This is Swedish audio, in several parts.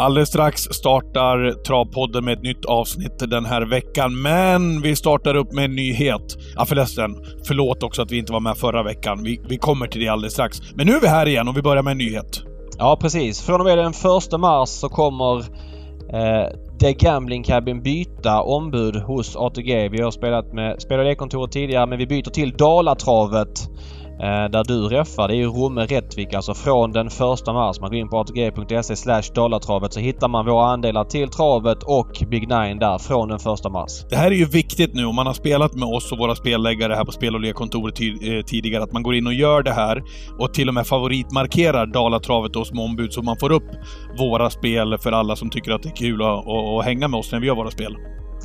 Alldeles strax startar Travpodden med ett nytt avsnitt den här veckan, men vi startar upp med en nyhet. Ja förresten, förlåt också att vi inte var med förra veckan. Vi, vi kommer till det alldeles strax. Men nu är vi här igen och vi börjar med en nyhet. Ja precis. Från och med den 1 mars så kommer eh, The Gambling Cabin byta ombud hos ATG. Vi har spelat med Spel och tidigare men vi byter till Dalatravet Eh, där du räffar. Det är ju Romme Rättvik alltså från den 1 mars. Man går in på atg.se slash Dalatravet så hittar man våra andelar till travet och Big Nine där från den 1 mars. Det här är ju viktigt nu om man har spelat med oss och våra spelläggare här på Spel och lekkontoret eh, tidigare att man går in och gör det här och till och med favoritmarkerar Dalatravet och som ombud så man får upp våra spel för alla som tycker att det är kul att, att hänga med oss när vi gör våra spel.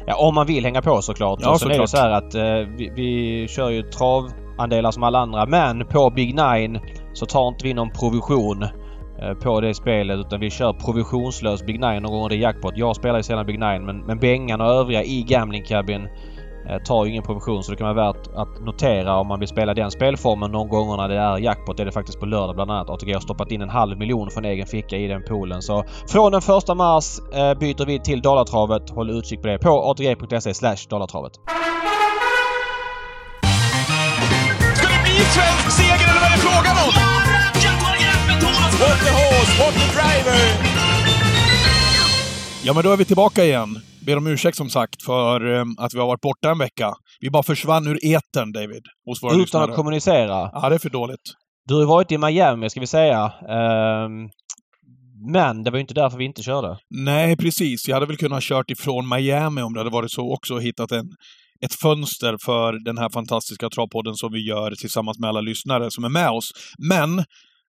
Ja, om man vill hänga på såklart. Ja, och sen såklart. är det så här att eh, vi, vi kör ju trav andelar som alla andra. Men på Big Nine så tar inte vi någon provision eh, på det spelet utan vi kör provisionslös Big Nine någon gång under jackpot. Jag spelar ju sällan Big Nine men, men Bengan och övriga i Gambling Cabin eh, tar ju ingen provision så det kan vara värt att notera om man vill spela den spelformen någon gånger när det är jackpot. Det är det faktiskt på lördag bland annat. ATG har stoppat in en halv miljon från egen ficka i den poolen. Så från den första mars eh, byter vi till Dalatravet. Håll utkik på det på atg.se slash Dalartravet. Svensk seger eller vad är det frågan om? What the horse, what the driver! Ja, men då är vi tillbaka igen. Ber om ursäkt som sagt för um, att vi har varit borta en vecka. Vi bara försvann ur etern, David. Hos våra Utan lyssnare. att kommunicera? Ja, det är för dåligt. Du har ju varit i Miami, ska vi säga. Um, men det var ju inte därför vi inte körde. Nej, precis. Jag hade väl kunnat kört ifrån Miami om det hade varit så också och hittat en ett fönster för den här fantastiska travpodden som vi gör tillsammans med alla lyssnare som är med oss. Men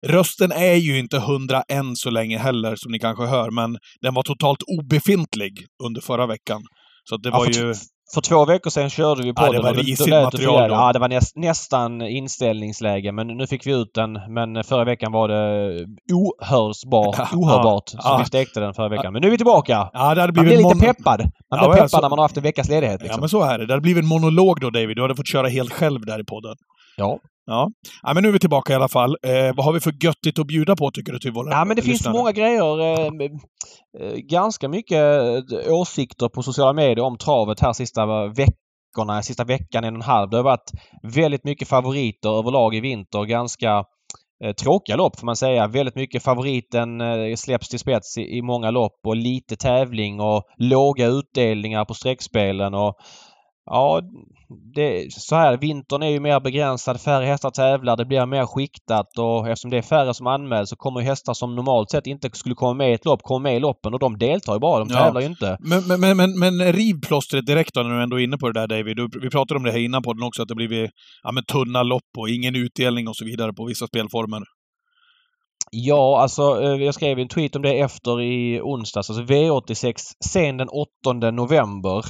rösten är ju inte hundra än så länge heller, som ni kanske hör, men den var totalt obefintlig under förra veckan. Så det var ju... För två veckor sedan körde vi podden. Ja, det var risigt material då. Ja, det var näst, nästan inställningsläge. Men nu fick vi ut den. Men förra veckan var det ohörsbart, ohörbart. Ja, så ja. vi stekte den förra veckan. Men nu är vi tillbaka! Ja, det hade blivit man blir lite peppad. Man ja, blir peppad så... när man har haft en veckas ledighet. Liksom. Ja, men så är det. Det hade blivit en monolog då, David. Du hade fått köra helt själv där i podden. Ja. Ja. ja, men nu är vi tillbaka i alla fall. Eh, vad har vi för göttigt att bjuda på tycker du till våra Ja, men det lyssnare? finns många grejer. Eh, eh, ganska mycket eh, åsikter på sociala medier om travet här sista veckorna, sista veckan, en och en halv. Det har varit väldigt mycket favoriter överlag i vinter. Ganska eh, tråkiga lopp får man säga. Väldigt mycket favoriten eh, släpps till spets i, i många lopp och lite tävling och låga utdelningar på streckspelen och Ja, det, så här, vintern är ju mer begränsad. Färre hästar tävlar. Det blir mer skiktat och eftersom det är färre som anmäls så kommer hästar som normalt sett inte skulle komma med i ett lopp komma med i loppen och de deltar ju bara. De tävlar ju inte. Men, men, men, men riv plåstret direkt då när du ändå är inne på det där David. Vi pratade om det här innan på den också, att det blivit ja, men tunna lopp och ingen utdelning och så vidare på vissa spelformer. Ja, alltså eh, jag skrev en tweet om det efter i onsdags. Alltså V86 sen den 8 november.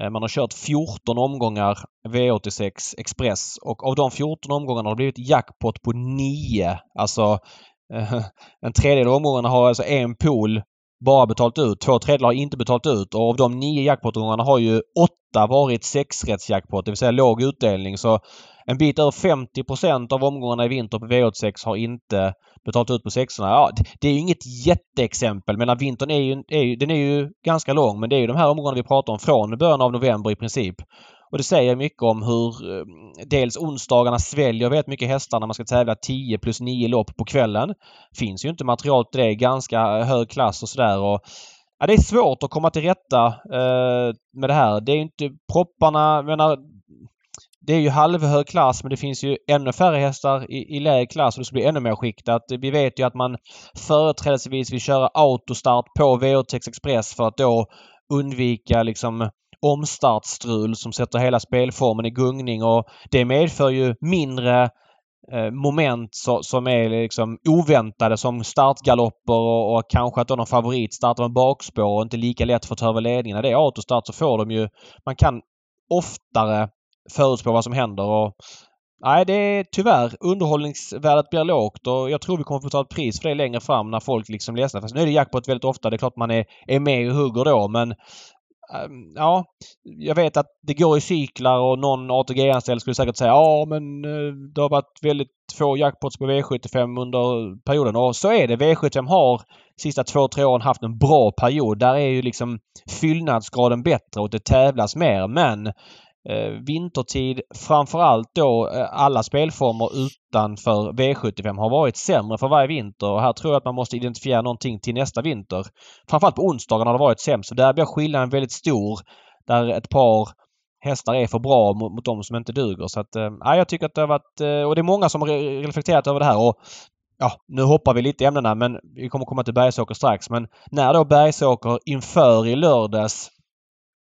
Eh, man har kört 14 omgångar V86 Express och av de 14 omgångarna har det blivit jackpot på 9. Alltså eh, en tredjedel av omgångarna har alltså en pool bara betalat ut. Två tredjedelar har inte betalat ut och av de nio jackpot-omgångarna har ju åtta varit sexrättsjackpot, det vill säga låg utdelning. Så en bit över 50% av omgångarna i vinter på V86 har inte betalat ut på sexorna. Ja, det är ju inget jätteexempel. Men vintern är ju, är ju, den är ju ganska lång men det är ju de här omgångarna vi pratar om från början av november i princip. Och det säger mycket om hur eh, dels onsdagarna sväljer väldigt mycket hästar när man ska tävla 10 plus 9 lopp på kvällen. Finns ju inte material till det. Ganska hög klass och sådär. Och Ja, det är svårt att komma till rätta eh, med det här. Det är inte propparna, menar, det är ju halvhög klass men det finns ju ännu färre hästar i, i lägre klass och det ska bli ännu mer skiktat. Vi vet ju att man företrädesvis vill köra autostart på V86 Express för att då undvika liksom omstartstrul som sätter hela spelformen i gungning och det medför ju mindre eh, moment så, som är liksom oväntade som startgalopper och, och kanske att då någon favorit startar med bakspår och inte lika lätt för att ta över ledningen. När det är autostart så får de ju... Man kan oftare förutspå vad som händer. Och, nej, det är tyvärr underhållningsvärdet blir lågt och jag tror vi kommer få ta ett pris för det längre fram när folk liksom ledsnar. Fast nu är det jackpot väldigt ofta. Det är klart man är, är med och hugger då men ehm, ja, jag vet att det går i cyklar och någon ATG-anställd skulle säkert säga ja men eh, det har varit väldigt få jackpots på V75 under perioden och så är det. V75 har sista två, tre åren haft en bra period. Där är ju liksom fyllnadsgraden bättre och det tävlas mer men Eh, vintertid framförallt då eh, alla spelformer utanför V75 har varit sämre för varje vinter och här tror jag att man måste identifiera någonting till nästa vinter. Framförallt på onsdagen har det varit sämst så där blir skillnaden väldigt stor. Där ett par hästar är för bra mot, mot de som inte duger. Så att, eh, jag tycker att det har varit... Eh, och det är många som har reflekterat över det här. Och ja, nu hoppar vi lite i ämnena men vi kommer komma till Bergsåker strax. Men när då Bergsåker inför i lördags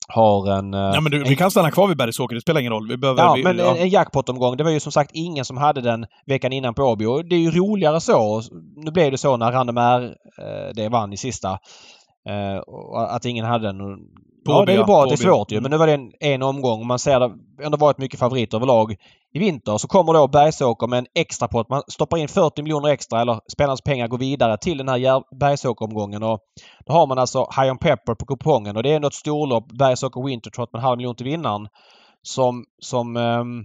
har en... eh, Ja, men du, en vi kan stanna kvar vid Bergsåker. Det spelar ingen roll. Vi behöver... Ja, vi, men en, en jackpot-omgång. Det var ju som sagt ingen som hade den veckan innan på Åby. Och det är ju roligare så. Nu blev det så när Random R eh, det vann i sista. Eh, att ingen hade den. Och- På Ja, det är bra att det är svårt ju. Mm. Men nu var det en, en omgång. Man ser det ändå varit mycket favoriter överlag i vinter. Så kommer då Bergsåker med en extra pott. Man stoppar in 40 miljoner extra eller spelarnas pengar går vidare till den här Bergsåker-omgången. Och då har man alltså High on Pepper på kupongen och det är ändå ett storlopp. Bergsåker Wintertrot med en halv miljon till vinnaren. Som, som ehm,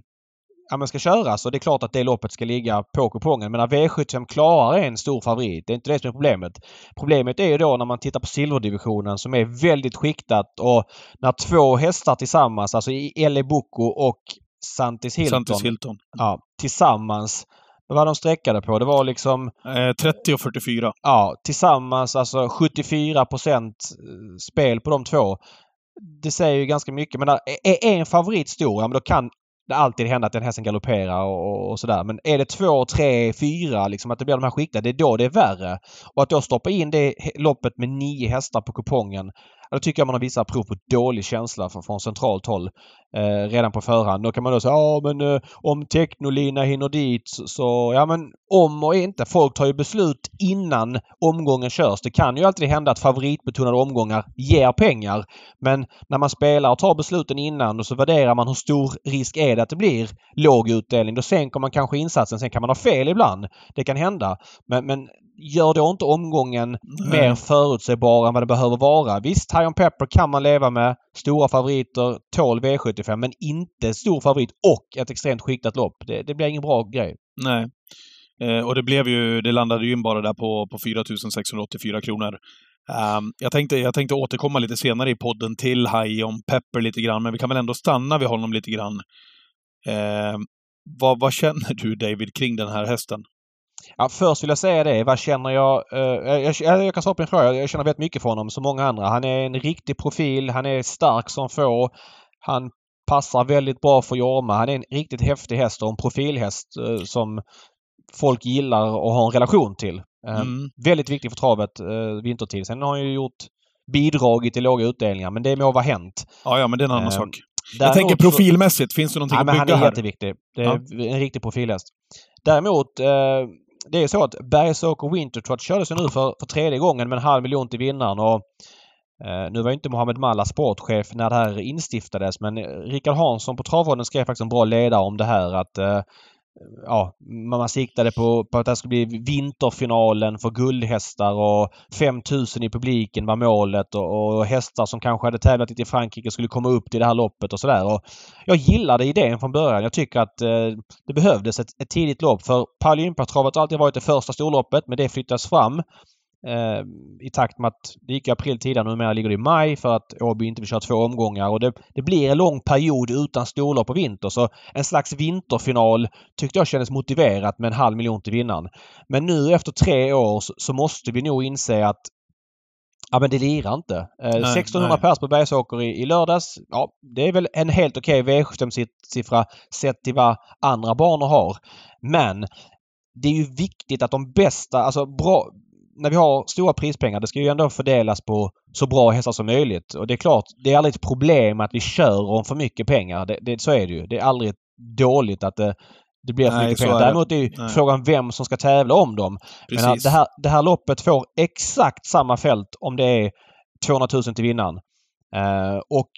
ja, men ska köras och det är klart att det loppet ska ligga på kupongen. Men när V75 klarar är en stor favorit. Det är inte det som är problemet. Problemet är ju då när man tittar på silverdivisionen som är väldigt skiktat och när två hästar tillsammans, alltså i Elle Bocco och Santis Hilton, Santis Hilton. Ja, tillsammans. Vad var de sträckade på? Det var liksom Eh, 30 och 44. ja, tillsammans alltså 74% spel på de två. Det säger ju ganska mycket. Men är en favorit stor, ja, men då kan det alltid hända att den hästen galopperar och, och, sådär. Men är det två, tre, fyra, liksom att det blir de här skikten, det är då det är värre. Och att då stoppa in det loppet med nio hästar på kupongen, då tycker jag man har visat prov på dålig känsla från, från centralt håll eh, redan på förhand. Då kan man då säga ja men eh, om Technolina hinner dit så. Ja men om och inte. Folk tar ju beslut innan omgången körs. Det kan ju alltid hända att favoritbetonade omgångar ger pengar. Men när man spelar och tar besluten innan och så värderar man hur stor risk är det att det blir låg utdelning. Då sänker man kanske insatsen. Sen kan man ha fel ibland. Det kan hända. Men, men gör då inte omgången Nej. mer förutsägbar än vad det behöver vara. Visst, High on Pepper kan man leva med. Stora favoriter, tål V75 men inte stor favorit och ett extremt skiktat lopp. Det, det blir ingen bra grej. Nej. Eh, och det blev ju, det landade ju in bara där på, på 4 684 kronor. Um, jag, tänkte, jag tänkte återkomma lite senare i podden till High om Pepper lite grann, men vi kan väl ändå stanna vid honom lite grann. Eh, vad, vad känner du David kring den här hästen? Ja, först vill jag säga det. Vad känner jag? eh, jag, jag, jag kan svara på din fråga. Jag känner väldigt mycket för honom som många andra. Han är en riktig profil. Han är stark som få. Han passar väldigt bra för Jorma. Han är en riktigt häftig häst och en profilhäst eh, som folk gillar och har en relation till. Eh, Mm. Väldigt viktig för travet vintertid. Sen har han ju gjort bidragit till låga utdelningar men det må vara hänt. Ja, ja, men det är en annan sak. Jag tänker profilmässigt, finns det någonting Ja, att men han bygga är här? jätteviktig. Det är en riktig profilhäst. Däremot, eh, det är så att Bergsåker Wintertrot kördes ju nu för, för tredje gången med en halv miljon till vinnaren. Och, eh, nu var ju inte Mohamed Malla sportchef när det här instiftades men Rickard Hansson på Travråden skrev faktiskt en bra ledare om det här att eh, Ja, man siktade på, på att det skulle bli vinterfinalen för guldhästar och 5000 i publiken var målet och, och hästar som kanske hade tävlat lite i Frankrike skulle komma upp till det här loppet och sådär. Jag gillade idén från början. Jag tycker att eh, det behövdes ett, ett tidigt lopp för Paralympiatravet har alltid varit det första storloppet men det flyttas fram eh, i takt med att det gick i april tidigare. Numera ligger det i maj för att Åby inte vill köra två omgångar och det, det blir en lång period utan storlopp på vinter. Så en slags vinterfinal tyckte jag kändes motiverat med en halv miljon till vinnaren. Men nu efter tre år så, så måste vi nog inse att Ja men det lirar inte. Eh, Nej, 1600 nej. pers på Bergsåker i, i lördags. Ja, det är väl en helt okej V75-siffra sett till vad andra banor har. Men det är ju viktigt att de bästa, alltså bra, när vi har stora prispengar, det ska ju ändå fördelas på så bra hästar som möjligt. Och det är klart, det är aldrig ett problem att vi kör om för mycket pengar. Det, det, så är det ju. Det är aldrig dåligt att det, det blir för Nej, mycket pengar. är. Däremot är ju Nej. frågan vem som ska tävla om dem. Men det, här, det här loppet får exakt samma fält om det är 200 000 till vinnaren. Eh, och,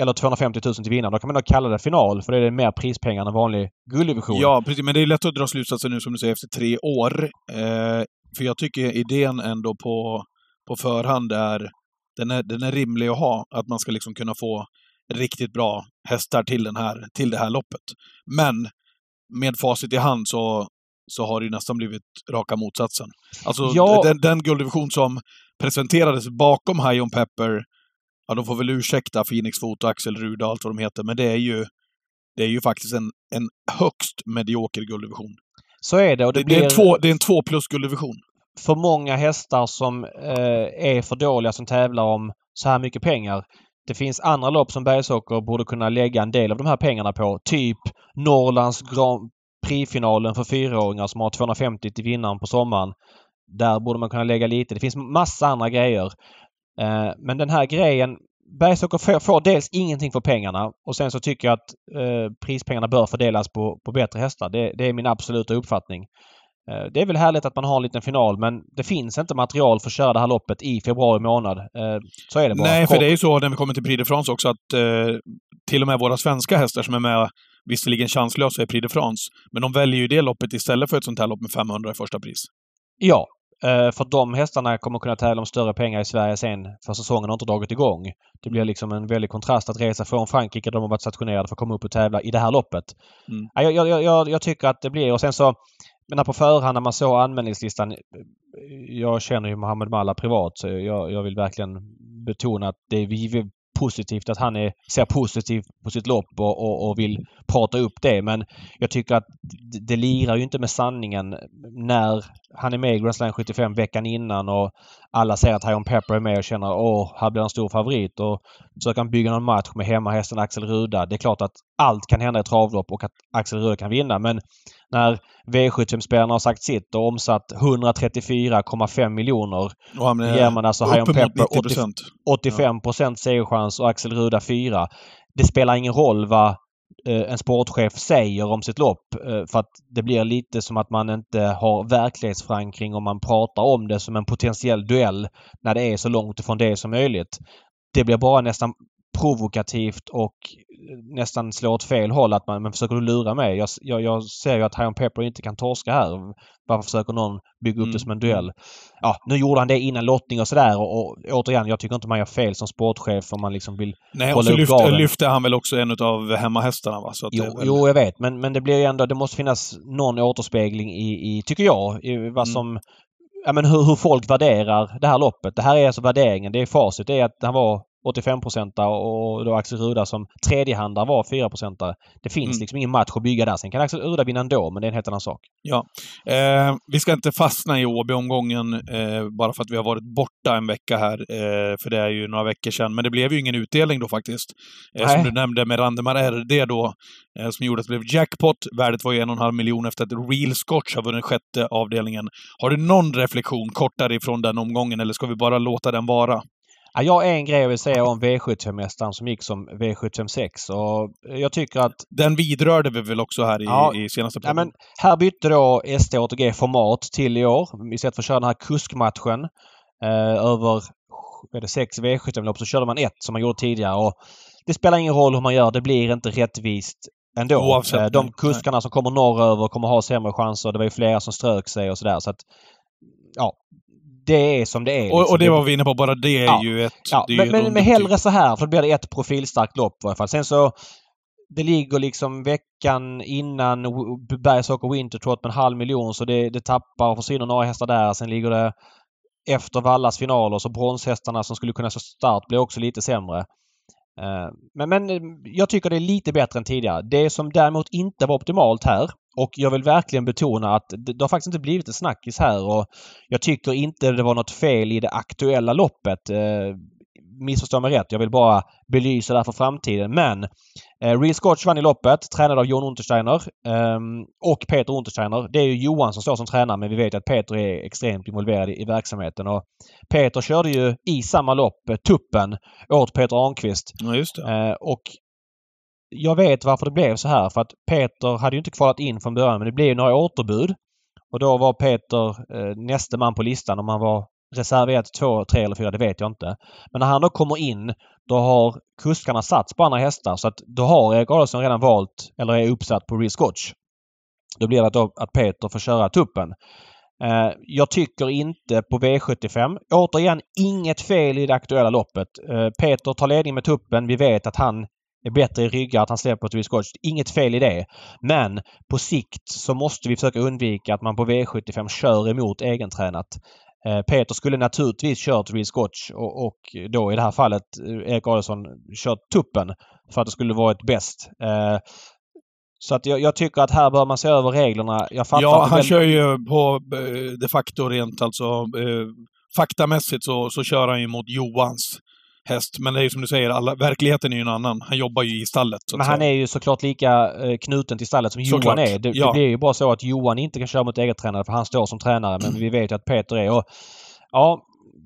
eller 250 000 till vinnaren. Då kan man då kalla det final för det är mer prispengar än vanlig gulddivision. Ja, precis. Men det är lätt att dra slutsatser nu, som du säger, efter tre år. Eh, för jag tycker idén ändå på, på förhand är den är, den är rimlig att ha. Att man ska liksom kunna få riktigt bra hästar till, den här, till det här loppet. Men med facit i hand så, så har det ju nästan blivit raka motsatsen. Alltså Ja. den, den gulddivision som presenterades bakom High On Pepper, ja de får väl ursäkta Phoenix Foto, Axel Ruda och allt vad de heter, men det är ju, det är ju faktiskt en, en högst medioker gulddivision. Så är det och det, Det, blir det, är en två, det är en två plus gulddivision. för många hästar som eh, är för dåliga som tävlar om så här mycket pengar. Det finns andra lopp som Bergsåker borde kunna lägga en del av de här pengarna på. Typ Norrlands Grand Prix-finalen för fyraåringar som har 250 till vinnaren på sommaren. Där borde man kunna lägga lite. Det finns massa andra grejer. Eh, men den här grejen Bergsåker får, dels ingenting för pengarna och sen så tycker jag att eh, prispengarna bör fördelas på, på bättre hästar. Det, det är min absoluta uppfattning. Eh, Det är väl härligt att man har en liten final men det finns inte material för att köra det här loppet i februari månad. Eh, Så är det bara. Nej, för det är ju så när vi kommer till Prix de France också att eh, till och med våra svenska hästar som är med, visserligen chanslösa i Prix de France, men de väljer ju det loppet istället för ett sånt här lopp med 500 i första pris. Ja. Eh, För de hästarna kommer kunna tävla om större pengar i Sverige sen för säsongen har inte dragit igång. Det blir liksom en väldig kontrast att resa från Frankrike där de har varit stationerade för att komma upp och tävla i det här loppet. Mm. Ja, Jag, jag, jag, jag tycker att det blir och sen så men på förhand när man såg anmälningslistan. Jag känner ju Mohammed Malla privat så jag, vill verkligen betona att det är positivt att han är, ser positivt på sitt lopp och, och, och vill prata upp det. Men jag tycker att det, det lirar ju inte med sanningen när han är med i Grand Slam 75 veckan innan och alla säger att Hion Pepper är med och känner åh, här blir en stor favorit. Och kan han bygga någon match med hemmahästen Axel Ruda. Det är klart att allt kan hända i travlopp och att Axel Ruda kan vinna. Men när V75-spelarna har sagt sitt och omsatt 134,5 miljoner Och han ger man alltså uppemot Pepper 90 procent. 85 segerchans och Axel Ruda 4. Det spelar ingen roll vad Eh, en sportchef säger om sitt lopp eh, för att det blir lite som att man inte har verklighetsförankring om man pratar om det som en potentiell duell när det är så långt ifrån det som möjligt. Det blir bara nästan provokativt och nästan slår åt fel håll att man men försöker lura mig? Jag, jag, jag ser ju att Hion Pepper inte kan torska här. Varför försöker någon bygga upp Mm. det som en duell? Ja, nu gjorde han det innan lottning och sådär och, och återigen, jag tycker inte man gör fel som sportchef om man liksom vill Nej, hålla upp lyfte, garden. lyfte han väl också en av hemmahästarna va? Så Jo, väl- jo, jag vet. Men, men det blir ju ändå, det måste finnas någon återspegling i, i tycker jag, i vad Mm. som... Ja men hur, hur folk värderar det här loppet. Det här är alltså värderingen. Det är facit. Det är att han var 85% och då Axel Ruda som tredjehandare var 4% Det finns Mm. liksom ingen match att bygga där. Sen kan Axel Ruda vinna ändå, men det är en helt annan sak. Ja. Eh, vi ska inte fastna i Åby-omgången eh, bara för att vi har varit borta en vecka här, eh, för det är ju några veckor sedan. Men det blev ju ingen utdelning då faktiskt. Eh, som du nämnde med Randemar RD då, eh, som gjorde att det blev jackpot. Värdet var ju en och en halv miljon efter att Real Scotch har vunnit sjätte avdelningen. Har du någon reflektion kortare ifrån den omgången, eller ska vi bara låta den vara? Ja, jag har en grej jag vill säga om V75-mästaren som gick som V76 och jag tycker att Den vidrörde vi väl också här i, Ja. i senaste Ja, podden. men här bytte då ST ATG format till i år. Istället för att köra den här kuskmatchen eh, över det, sex V75-lopp så körde man ett som man gjorde tidigare. Och det spelar ingen roll hur man gör. Det blir inte rättvist ändå. Oavsett, Eh, de nej, kuskarna som kommer norröver kommer ha sämre chanser. Det var ju flera som strök sig och sådär. Så att, ja, det är som det är. och, liksom. och det var vi inne på, bara det är Ja. ju ett... Ja, men, ju men, hellre så här för då blir det ett profilstarkt lopp i alla fall. Sen så det ligger liksom veckan innan Bergsåker Wintertrot med en halv miljon så det, det tappar och försvinner några hästar där. Sen ligger det efter Vallas finaler så bronshästarna som skulle kunna stå start blir också lite sämre. Eh, Men, men jag tycker det är lite bättre än tidigare. Det som däremot inte var optimalt här och jag vill verkligen betona att det, det har faktiskt inte blivit ett snackis här och jag tycker inte det var något fel i det aktuella loppet. Eh, Missförstå mig rätt. Jag vill bara belysa det här för framtiden. Men eh, Real Scotch vann i loppet, tränad av Jon Untersteiner ehm, och Peter Untersteiner. Det är ju Johan som står som tränare men vi vet att Peter är extremt involverad i, i verksamheten. Och Peter körde ju i samma lopp eh, tuppen åt Peter Arnqvist. Ja, just det. Eh, och vet varför det blev så här. För att Peter hade ju inte kvalat in från början men det blev några återbud. Och då var Peter eh, näste man på listan. Om han var reserv 1, 2, 3 eller 4 det vet jag inte. Men när han då kommer in då har kuskarna satts på andra hästar. Så att då har Erik Adolfsson redan valt eller är uppsatt på Real Scotch. Då blir det att, då, att Peter får köra tuppen. Eh, jag tycker inte på V75. Återigen, inget fel i det aktuella loppet. Eh, Peter tar ledning med tuppen. Vi vet att han är bättre i ryggar, att han släpper till Scotch. Inget fel i det. Men på sikt så måste vi försöka undvika att man på V75 kör emot egentränat. Eh, Peter skulle naturligtvis kört Real Scotch och, och då i det här fallet eh, Erik Adelsson kört tuppen för att det skulle varit bäst. Eh, så att jag, jag, tycker att här bör man se över reglerna. Jag fattar ja, han väl... kör ju på de facto rent alltså eh, faktamässigt så, så kör han ju mot Johans häst. Men det är ju som du säger, alla, verkligheten är ju en annan. Han jobbar ju i stallet. Men han är ju såklart lika eh, knuten till stallet som såklart. Johan är. Det, ja. det blir ju bara så att Johan inte kan köra mot eget tränare för han står som tränare. Men vi vet ju att Peter är. Och, ja,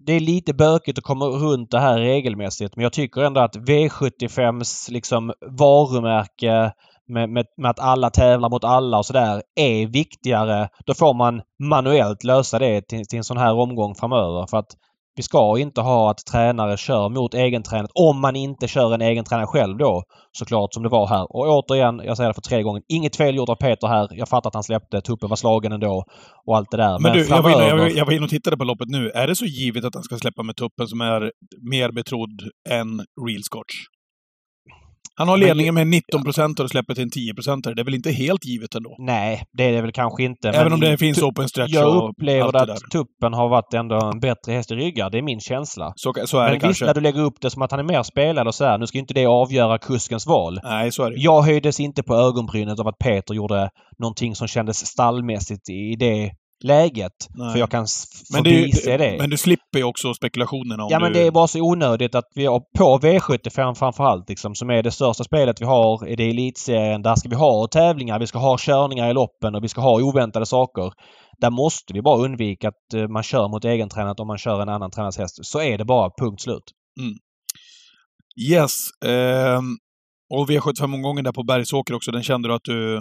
det är lite bökigt att komma runt det här regelmässigt men jag tycker ändå att V75s liksom varumärke med, med, med, att alla tävlar mot alla och sådär är viktigare. Då får man manuellt lösa det till, till en sån här omgång framöver. För att vi ska inte ha att tränare kör mot egentränat om man inte kör en egen tränare själv då. Såklart som det var här. Och återigen, jag säger det för tredje gången. Inget fel gjort av Peter här. Jag fattar att han släppte. Tuppen var slagen ändå. Och allt det där. Men, Men du, framöver... jag, var inne, jag var inne och tittade på loppet nu. Är det så givet att han ska släppa med tuppen som är mer betrodd än Real Scotch? Han har ledningen med 19 procent och släpper till en 10 procent. Det är väl inte helt givet ändå? Nej, det är det väl kanske inte. Även om det finns open stretch Jag och upplever att Tuppen har varit ändå en bättre häst i ryggar. Det är min känsla. Så, så är Men det visst, kanske. när du lägger upp det som att han är mer spelad och så här, Nu ska inte det avgöra kuskens val. Nej, så är det. Jag höjdes inte på ögonbrynet av att Peter gjorde någonting som kändes stallmässigt i det läget. Nej. För jag kan men förbise det, Men du slipper ju också spekulationerna om Ja men du... det är bara så onödigt att vi har på V75 framförallt liksom som är det största spelet vi har. Är det elitserien. Där ska vi ha tävlingar. Vi ska ha körningar i loppen och vi ska ha oväntade saker. Där måste vi bara undvika att eh, man kör mot egentränat om man kör en annan tränars häst. Så är det bara. Punkt slut. Mm. Yes. Eh, och V75-omgången där på Bergsåker också, den kände du att du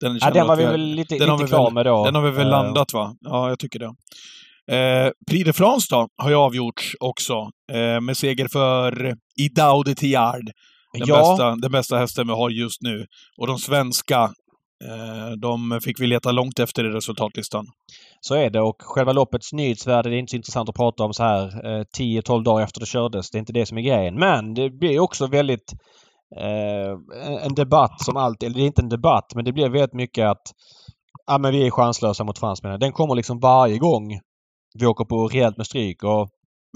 den, ja, den var vi väl lite, lite klar med då. Den har vi väl uh, landat va? Ja, jag tycker det. Eh, Prix de France då, har ju avgjorts också. Eh, med seger för Idao de Tiard. Den, ja. bästa, den bästa hästen vi har just nu. Och de svenska, eh, de fick vi leta långt efter i resultatlistan. Så är det och själva loppets nyhetsvärde det är inte så intressant att prata om så här 10-12 dagar efter det kördes. Det är inte det som är grejen. Men det blir också väldigt eh, en debatt som alltid, eller det är inte en debatt, men det blir väldigt mycket att ja, men vi är chanslösa mot fransmännen. Den kommer liksom varje gång vi åker på rejält med stryk. Och,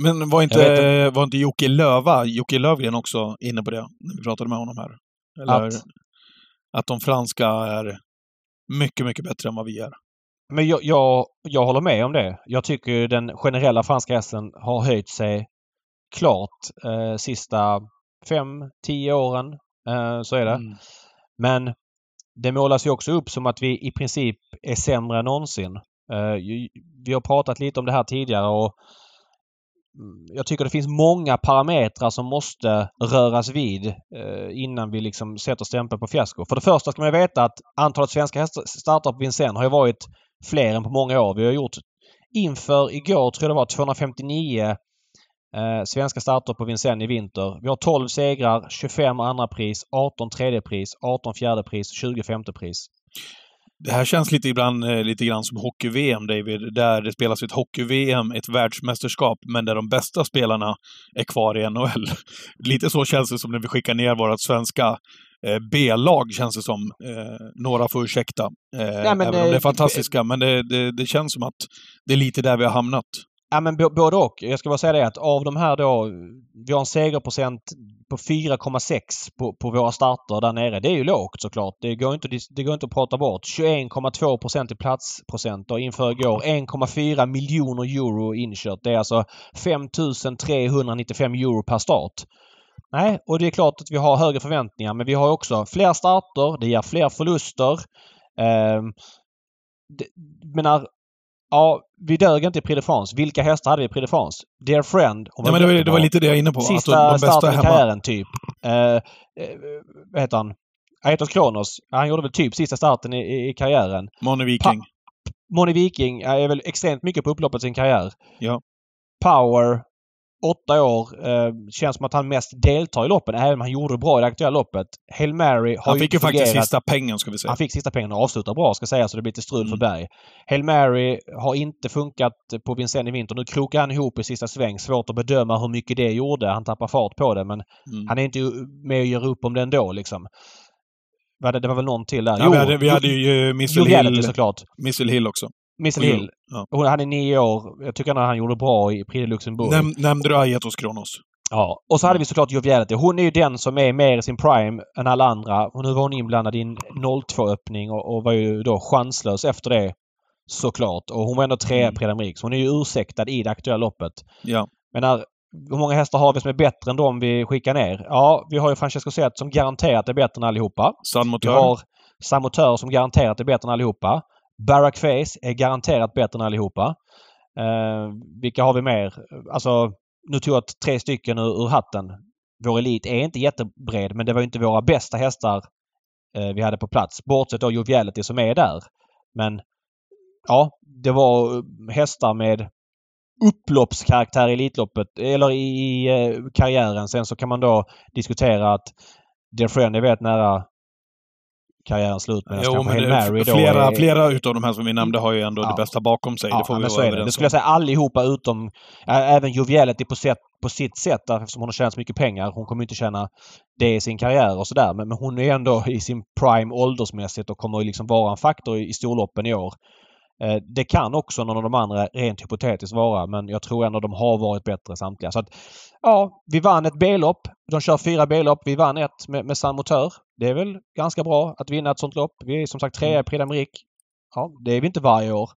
men var inte, var inte Jocke Löva, Jocke Lövgren också inne på det när vi pratade med honom här? Eller att, att de franska är mycket, mycket bättre än vad vi är. Men jag, jag, jag håller med om det. Jag tycker den generella franska hästen har höjt sig klart eh, sista fem, tio åren. Eh, så är det. Mm. Men det målas ju också upp som att vi i princip är sämre än någonsin. Eh, vi har pratat lite om det här tidigare och mm, jag tycker det finns många parametrar som måste röras vid eh, innan vi liksom sätter stämpeln på fiasko. För det första ska man veta att antalet svenska starter på Vincennes har ju varit fler än på många år. Vi har gjort inför igår tror jag det var 259 Eh, svenska starter på Vincennes i vinter. Vi har 12 segrar, 25 andra pris, 18 tredje pris, 18 fjärde pris, 20 femte pris. Det här känns lite, ibland, eh, lite grann som hockey-VM, David. Där det spelas ett hockey-VM, ett världsmästerskap, men där de bästa spelarna är kvar i NHL. lite så känns det som när vi skickar ner vårt svenska eh, B-lag, känns det som. Eh, några får ursäkta. Eh, ja, även det, om det är fantastiska, men det, det, det känns som att det är lite där vi har hamnat. Ja men både och. Jag ska bara säga det att av de här då, vi har en segerprocent på 4,6 på, på våra starter där nere. Det är ju lågt såklart. Det går inte, det går inte att prata bort. 21,2 procent i platsprocent och inför igår 1,4 miljoner euro inkört. Det är alltså 5395 euro per start. Nej, och det är klart att vi har högre förväntningar men vi har också fler starter, det ger fler förluster. Eh, det, menar, Ja, vi dög inte i Prix de France. Vilka hästar hade vi i Prix de France? Dear Friend. Nej, men det, var, det var lite det jag var inne på. Sista alltså, de starten i karriären typ. Eh, eh, vad heter han? Aetos Kronos. Han gjorde väl typ sista starten i, i karriären. Moni Viking. Moni Viking är väl extremt mycket på upploppet i sin karriär. Ja. Power. Åtta år. Eh, känns som att han mest deltar i loppen, även om han gjorde bra i det aktuella loppet. Hail Mary har Han fick ju faktiskt sista pengen, ska vi säga. Han fick sista pengarna och avslutar bra ska sägas så det blir lite strul för Mm. Berg. Hail Mary har inte funkat på Vincennes i vinter. Nu krokar han ihop i sista sväng. Svårt att bedöma hur mycket det gjorde. Han tappar fart på det men Mm. han är inte med och gör upp om det ändå liksom. Det, var väl någon till där? Ja, vi hade, vi hade ju Missile Joviality Hill. Missile Hill också. Missile Jo, Hill. ja. Hon, han är nio år. Jag tycker att han gjorde bra i Prix de Luxembourg. Näm, nämnde du Aetos Kronos? Ja. Och så hade vi såklart Joviality. Hon är ju den som är mer i sin prime än alla andra. Och nu var hon inblandad i en 0-2-öppning och, och var ju då chanslös efter det. Såklart. Och hon var ändå trea i Mm. Prix d'Amérique. Så hon är ju ursäktad i det aktuella loppet. Ja. Men när, hur många hästar har vi som är bättre än de vi skickar ner? Ja, vi har ju Francesco Zet som garanterat är bättre än allihopa. Vi Motör. har Samotör som garanterat är bättre än allihopa. Barack Face är garanterat bättre än allihopa. Eh, vilka har vi mer? Alltså, nu tog jag tre stycken ur, ur hatten. Vår elit är inte jättebred men det var inte våra bästa hästar eh, vi hade på plats. Bortsett då Joviality som är där. Men ja, det var eh, hästar med upploppskaraktär i Elitloppet eller i, i eh, karriären. Sen så kan man då diskutera att Dear Friend är väldigt nära karriärens slut medan Jo, kanske men Hail Mary då flera, är... flera utav de här som vi nämnde har ju ändå Ja. det bästa bakom sig. det får vi vara det. Det skulle jag säga allihopa utom även Joviality på, på sitt sätt där, eftersom hon har tjänat så mycket pengar. Hon kommer inte tjäna det i sin karriär och sådär. Men, men hon är ändå i sin prime åldersmässigt och kommer liksom vara en faktor i, i storloppen i år. Det kan också någon av de andra rent hypotetiskt vara men jag tror ändå de har varit bättre samtliga. Så att, ja, vi vann ett B-lopp. De kör fyra B-lopp. Vi vann ett med, med San Motör. Det är väl ganska bra att vinna ett sånt lopp. Vi är som sagt trea i Prix d'Amérique. Ja, det är vi inte varje år.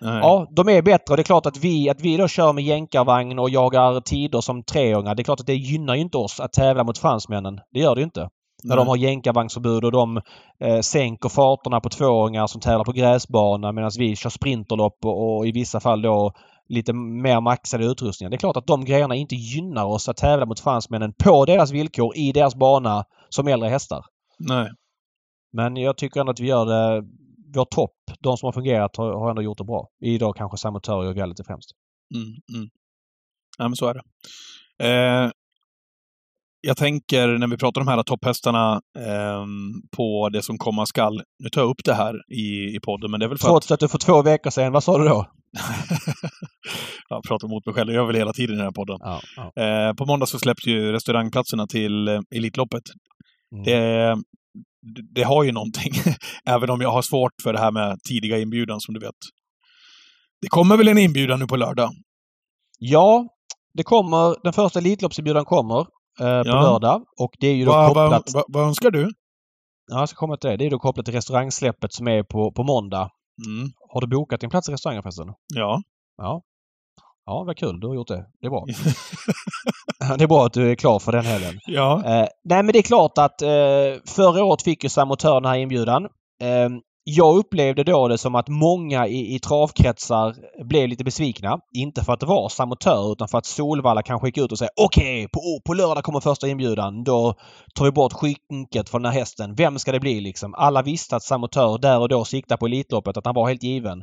Nej. Ja, de är bättre och det är klart att vi, att vi då kör med jänkarvagn och jagar tider som treåringar. Det är klart att det gynnar ju inte oss att tävla mot fransmännen. Det gör det ju inte. När Nej. de har jänkarvagnsförbud och de eh, sänker farterna på tvååringar som tävlar på gräsbana medan vi kör sprinterlopp och, och i vissa fall då lite mer maxade utrustningar. Det är klart att de grejerna inte gynnar oss att tävla mot fransmännen på deras villkor i deras bana som äldre hästar. Nej. Men jag tycker ändå att vi gör det... Vår topp, de som har fungerat, har, har ändå gjort det bra. I då kanske Samotör och Joviality främst. Mm, mm. Ja, men så är det. Eh, jag tänker när vi pratar om de här topphästarna ehm, på det som komma skall. Nu tar jag upp det här i, i podden, men det är väl för att Trots att du för två veckor sedan, vad sa du då? jag pratar mot mig själv. Jag väl hela tiden i den här podden. Ja, ja. Eh, på måndag så släpps ju restaurangplatserna till eh, Elitloppet. Mm. Det, det har ju någonting, även om jag har svårt för det här med tidiga inbjudan som du vet. Det kommer väl en inbjudan nu på lördag? ja, det kommer. Den första Elitloppsinbjudan kommer eh, på Ja. lördag. Och det är ju då Vad va, kopplat... va, vad önskar du? Ja, jag ska komma till det. Det är då kopplat till restaurangsläppet som är på, på måndag. Mm, Har du bokat din plats i restaurangen förresten? ja. Ja. Ja, vad kul. Du har gjort det. Det är bra. det är bra att du är klar för den helgen. ja. Eh, nej men det är klart att eh, förra året fick ju Samotör den här inbjudan. Eh, jag upplevde då det som att många i, i travkretsar blev lite besvikna. Inte för att det var Samotör utan för att Solvalla kanske gick ut och sa okej, på, på lördag kommer första inbjudan. Då tar vi bort skynket från den här hästen. Vem ska det bli liksom? Alla visste att Samotör där och då siktade på Elitloppet, att han var helt given.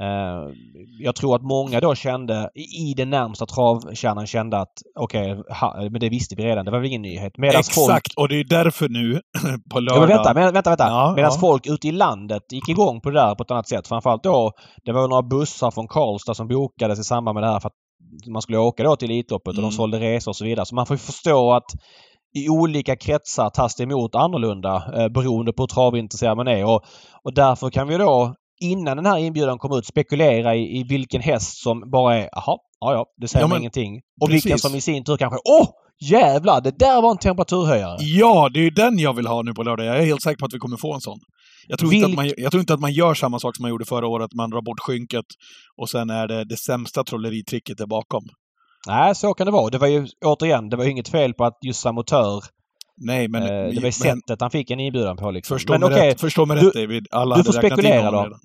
Eh, jag tror att många då kände, i den närmsta travkärnan kände att okej, ha- men det visste vi redan. Det var väl ingen nyhet. Medans Exakt, folk och det är därför nu på lördag... Ja, men vänta, men, vänta, vänta. Ja, Medan ja. folk ute i landet gick igång på det där på ett annat sätt. Framförallt då, det var några bussar från Karlstad som bokades i samband med det här för att man skulle åka då till Elitloppet och Mm. de sålde resor och så vidare. Så man får ju förstå att i olika kretsar tas det emot annorlunda eh, beroende på hur travintresserad man är. Och, och därför kan vi då innan den här inbjudan kom ut spekulera i, i vilken häst som bara är jaha, ja ja, det säger Ja, men ingenting. Och vilken precis. som i sin tur kanske åh jävlar, det där var en temperaturhöjare. Ja, det är ju den jag vill ha nu på lördag. Jag är helt säker på att vi kommer få en sån. Jag tror, inte, Vilk- att man, jag tror inte att man gör samma sak som man gjorde förra året, man drar bort skynket och sen är det det sämsta trolleritricket där bakom. Nej, så kan det vara. Det var ju återigen, det var ju inget fel på att just Samotör, Nej, men... eh, det var ju men sättet han fick en inbjudan på liksom. förstå, Men mig okej, rätt, förstå mig du- rätt David. Alla du får spekulera då. redan.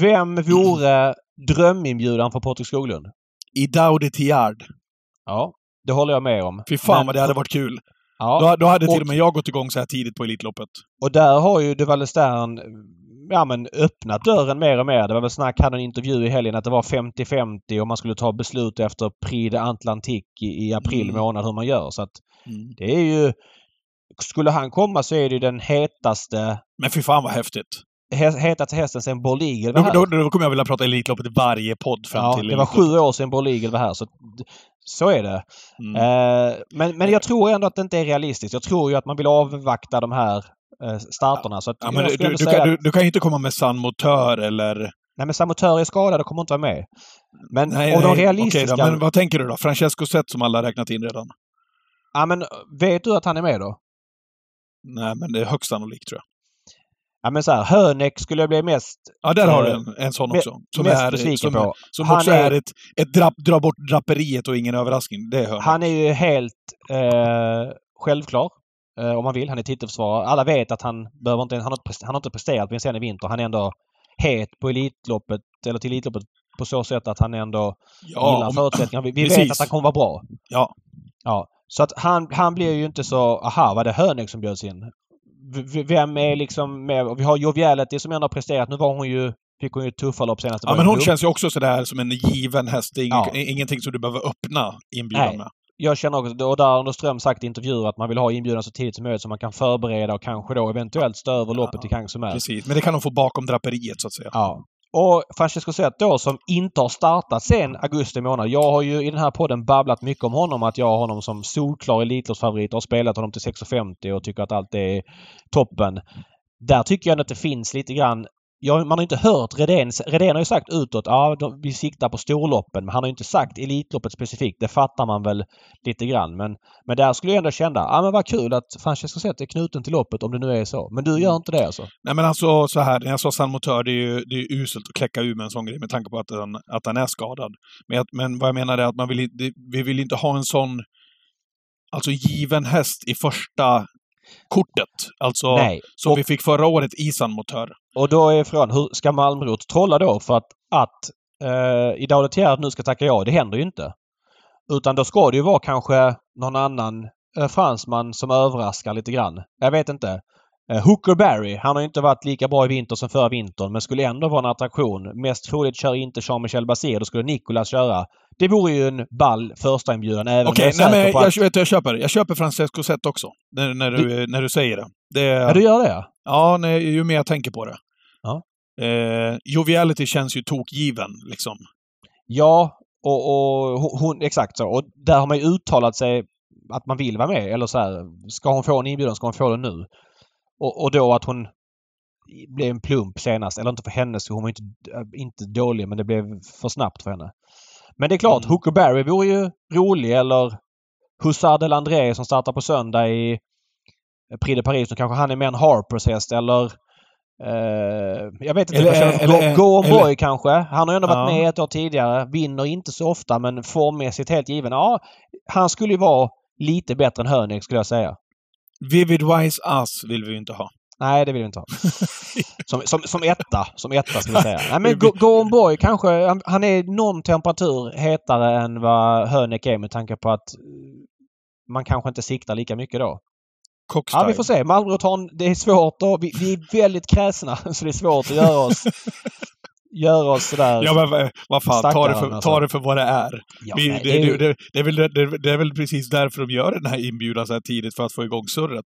Vem vore dröminbjudan för Patrik Skoglund? I Daudi Tiard. Ja, det håller jag med om. Fy fan Men- vad det hade varit kul. Ja, Då, då hade till och- och med jag gått igång så här tidigt på Elitloppet. och där har ju de Wallestern ja, men öppnat dörren mer och mer. Det var väl snack, hade en intervju i helgen att det var 50-50 och man skulle ta beslut efter Prix de Atlantique i, i april Mm. månad hur man gör. Så att Mm. det är ju... Skulle han komma så är det den hetaste Men fy fan vad häftigt. he- hetaste hästen sen Borl Eagle var här. då, då kommer jag vilja prata Elitloppet i varje podd fram ja, till det var sju år sedan Borl Eagle var här. Så, så är det. Mm. Eh, men, men jag tror ändå att det inte är realistiskt. Jag tror ju att man vill avvakta de här eh, starterna. Så att Ja, men du, du, säga kan, du, du kan ju inte komma med sann motör eller... Nej men Samotör är skadad och kommer inte vara med. Men Nej, och de nej, realistiska... okej då, men vad tänker du då? Francesco Zet som alla räknat in redan? Ja men vet du att han är med då? Nej, men det är högst sannolikt tror jag. Ja men så här, Hönek skulle jag bli mest, Ja, där har du en, en sån också. Som, är, som, på. som också är- är, ett, ett drapp, dra bort draperiet och ingen överraskning. Det hör Han är ju helt eh, självklar. Eh, om man vill. Han är titelförsvarare. Alla vet att han behöver inte, han har, han har inte presterat på en scen i vinter. Han är ändå het på Elitloppet, eller till Elitloppet på så sätt att han ändå gillar om- förutsättningarna. Vi, vi vet att han kommer vara bra. Ja. Ja. Så att han, han blir ju inte så, aha, var det Hönek som bjöds in? V- Vem är liksom med? Och Vi har Joviality som ändå har presterat. Nu var hon ju, fick hon ju ett tuffa lopp senast. Ja, men hon känns ju också sådär som en given häst. Det är Ja. ingenting som du behöver öppna inbjudan Nej. med. Jag känner också, och där har Anders Ström sagt i intervjuer att man vill ha inbjudan så tidigt som möjligt så man kan förbereda och kanske då eventuellt stå över loppet till Kang som är. Precis, men det kan de få bakom draperiet så att säga. Ja. Och Francesco Zet då som inte har startat sen augusti månad. Jag har ju i den här podden babblat mycket om honom. Att jag har honom som solklar Elitloppsfavorit och har spelat honom till 6,50 och tycker att allt är toppen. Där tycker jag att det finns lite grann Ja, man har inte hört Redén. Redén har ju sagt utåt ja, de, vi siktar på storloppen. Men han har ju inte sagt Elitloppet specifikt. Det fattar man väl lite grann. Men, men där skulle jag ändå känna, ja men vad kul att Francesco Zet är knuten till loppet om det nu är så. Men du gör inte det alltså? Nej men alltså så här, när jag sa San Motör, det är ju det är uselt att kläcka ur med en sån grej med tanke på att han, att han är skadad. Men, men vad jag menar är att man vill, det- vi vill inte ha en sån alltså given häst i första kortet. Alltså Nej. som Och- vi fick förra året i San Motör. Och då är frågan, hur ska Malmrot trolla då för att, att eh, Idao Thierry nu ska tacka ja? Det händer ju inte. Utan då ska det ju vara kanske någon annan eh, fransman som överraskar lite grann. Jag vet inte. Eh, Hooker Barry, han har inte varit lika bra i vinter som förra vintern men skulle ändå vara en attraktion. Mest troligt kör inte Jean-Michel Basir, då skulle Nicolas köra. Det vore ju en ball första inbjudan även Okej, jag är nej men på jag, att... vet, du, jag köper. Jag köper Francesco Zet också. När, när, du, när du säger det. det Ja, du gör det ja. Ja, nej, ju mer jag tänker på det. Ja. Eh, joviality känns ju tokgiven, liksom. Ja, och, och hon, exakt så. Och där har man ju uttalat sig att man vill vara med. Eller så här, ska hon få en inbjudan ska hon få den nu. Och, och då att hon blev en plump senast. Eller inte för henne, så hon var inte, inte dålig men det blev för snabbt för henne. Men det är klart, Mm. Hooker Barry vore ju rolig eller Hussard de Landré som startar på söndag i Prix de Paris. Då kanske han är mer en Harpers häst eller Eh, jag vet inte. Eller- Eller, jag eller- Go, Go on eller- Boy kanske. Han har ju ändå varit Ja. med ett år tidigare. Vinner inte så ofta men formmässigt helt given. Ja, han skulle ju vara lite bättre än Hönig skulle jag säga. Vivid Wise Us vill vi ju inte ha. Nej, det vill vi inte ha. Som, som, som etta. Som etta skulle jag säga. Nej, men Go, Go on Boy kanske. Han, han är någon temperatur hetare än vad Hönek är med tanke på att man kanske inte siktar lika mycket då. Cockstyle. Ja, vi får se. Malmö tar Det är svårt och vi, vi är väldigt kräsna så det är svårt att göra oss göra oss sådär... Ja, men vad- vad fan, ta det, för, alltså. ta det för vad det är. Ja, Vi, nej, det, det är det, ju- det, det, är väl, det, det är väl precis därför de gör den här inbjudan så här tidigt, för att få igång surret.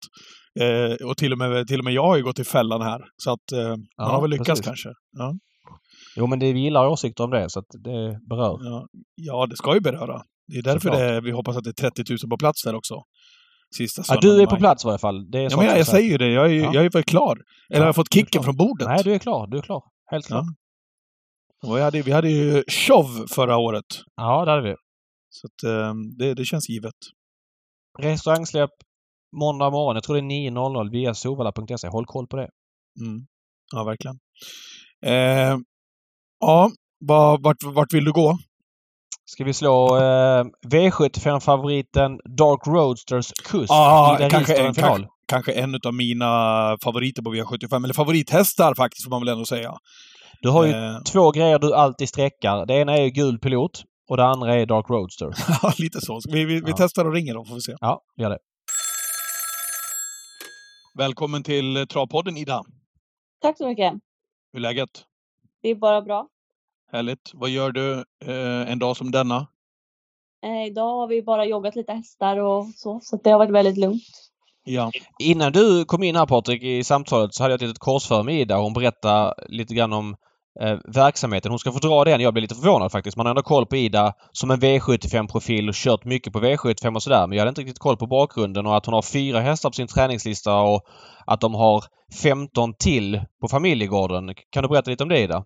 Eh, och till och, med, till och med jag har ju gått i fällan här. Så att eh, man Ja, har väl lyckats precis. kanske. Ja, Jo, men det, vi gillar åsikter om det så att det berör. ja, ja, det ska ju beröra. Det är därför det, vi hoppas att det är 30 000 på plats där också. Sista Ja, du är på plats i varje fall. Det är Ja, men jag, jag säger ju det. Jag är, Ja. jag är väl klar. Eller Ja, har jag fått kicken från bordet? Nej, du är klar. Du är klar. Helt klart. Och vi, hade, vi hade ju show förra året. Ja, det hade vi. Så att, eh, det, det känns givet. Restaurangsläpp måndag morgon. Jag tror det är 9.00 via sovalla.se. Håll koll på det. Mm. Ja, verkligen. Eh, ja, var, vart, vart vill du gå? Ska vi slå eh, V75-favoriten Dark Roadsters kust Ja, i den kanske en, kanske, kanske en av mina favoriter på V75. Eller favorithästar faktiskt, får man väl ändå säga. Du har ju Eh, två grejer du alltid sträckar. Det ena är gul pilot och det andra är Dark Roadster. Ja, lite så. Vi, vi, vi Ja. testar och ringer dem, får vi se. Ja, gör det. Välkommen till Travpodden, Ida. Tack så mycket. Hur är läget? Det är bara bra. Härligt. Vad gör du eh, en dag som denna? Eh, idag har vi bara joggat lite hästar och så, så det har varit väldigt lugnt. Ja. Innan du kom in här Patrik i samtalet så hade jag ett litet korsför med Ida. Hon berättade lite grann om eh, verksamheten. Hon ska få dra den. Jag blev lite förvånad faktiskt. Man har ändå koll på Ida som en V75-profil och kört mycket på V75 och sådär. Men jag hade inte riktigt koll på bakgrunden och att hon har fyra hästar på sin träningslista och att de har 15 till på familjegården. Kan du berätta lite om det Ida?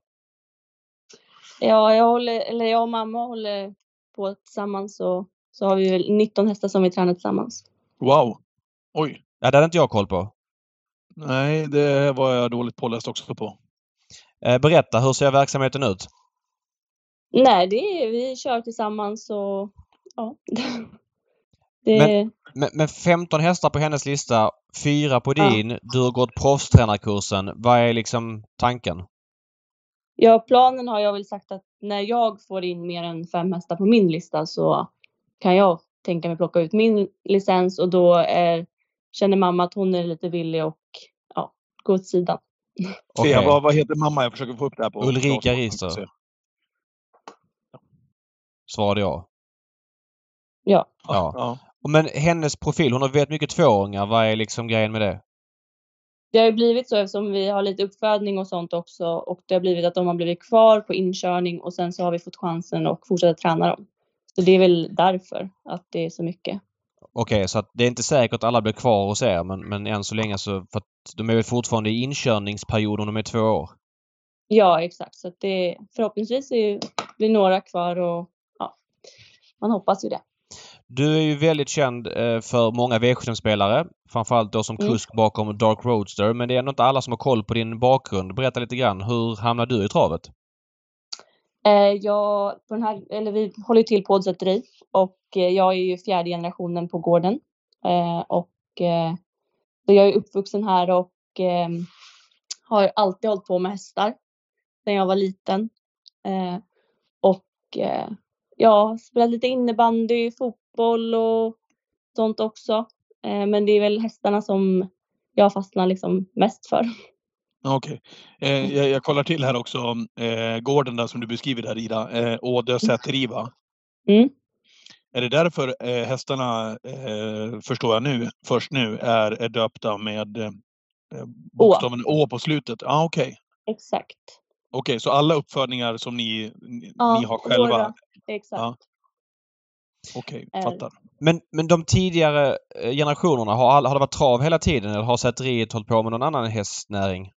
Ja, jag, håller, eller jag och mamma håller på tillsammans och så har vi väl 19 hästar som vi tränar tillsammans. Wow! Oj! Ja, det hade inte jag koll på. Nej, det var jag dåligt påläst också på. Eh, berätta, hur ser verksamheten ut? Nej, det är, vi kör tillsammans och ja. Det, Men- Men, men 15 hästar på hennes lista, fyra på Ja. din. Du har gått proffstränarkursen. Vad är liksom tanken? Ja, planen har jag väl sagt att när jag får in mer än fem hästar på min lista så kan jag tänka mig plocka ut min licens och då är, känner mamma att hon är lite villig och ja, gå åt sidan. Okej. Thea, vad, vad heter mamma? Jag försöker få upp det här på... Ulrika. Rister. Svarade jag. Ja, Ja. ja. Men hennes profil, hon har väldigt mycket tvååringar. Vad är liksom grejen med det? det har ju blivit så eftersom vi har lite uppfödning och sånt också och det har blivit att de har blivit kvar på inkörning och sen så har vi fått chansen att fortsätta träna dem. Så det är väl därför att det är så mycket. Okej, så att det är inte säkert att alla blir kvar hos er men, men än så länge så... För att de är väl fortfarande i inkörningsperiod om de är två år? Ja, exakt. Så det förhoppningsvis är, blir några kvar och ja, man hoppas ju det. Du är ju väldigt känd eh, för många V75-spelare. Framförallt då som Mm. kusk bakom Dark Roadster. Men det är ändå inte alla som har koll på din bakgrund. Berätta lite grann. Hur hamnade du i travet? Eh, jag, på den här, eller vi håller ju till på Oddsätteri och eh, jag är ju fjärde generationen på gården. Eh, och eh, så jag är uppvuxen här och eh, har alltid hållit på med hästar sedan jag var liten. Eh, och eh, ja, spelat lite innebandy, fotboll och sånt också. Eh, men det är väl hästarna som jag fastnar liksom mest för. Okej. Eh, jag, jag kollar till här också. Eh, gården där som du beskriver där Ida. Eh, Ådö säteri va? Mm. Är det därför eh, hästarna, eh, förstår jag nu, först nu, är, är döpta med eh, bokstaven Å på slutet? Ja, ah, okej. Exakt. Okej, så alla uppfödningar som ni, ni, Ja, ni har själva? våra. Exakt. Ja. Okej, Eh, fattar. Men, men de tidigare generationerna, har, all- har det varit trav hela tiden eller har säteriet hållit på med någon annan hästnäring?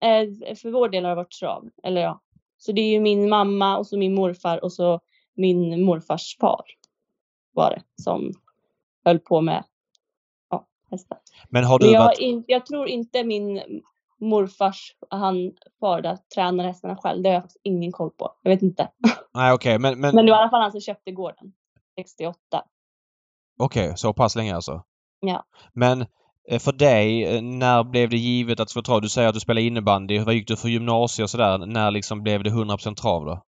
Eh, för vår del har det varit trav. Eller ja. Så det är ju min mamma och så min morfar och så min morfars far var det som höll på med ja, hästar. Men har Men du jag, varit... in, jag tror inte min morfars, han far där, tränar hästarna själv. Det har jag ingen koll på. Jag vet inte. Nej okej, men, men, Men det var i alla fall han som köpte gården. 68. okej, så pass länge alltså? Ja. Men Eh, för dig, eh, när blev det givet att få trav? Du säger att du spelar innebandy. Vad gick du för gymnasium och sådär? När liksom blev det 100% trav då?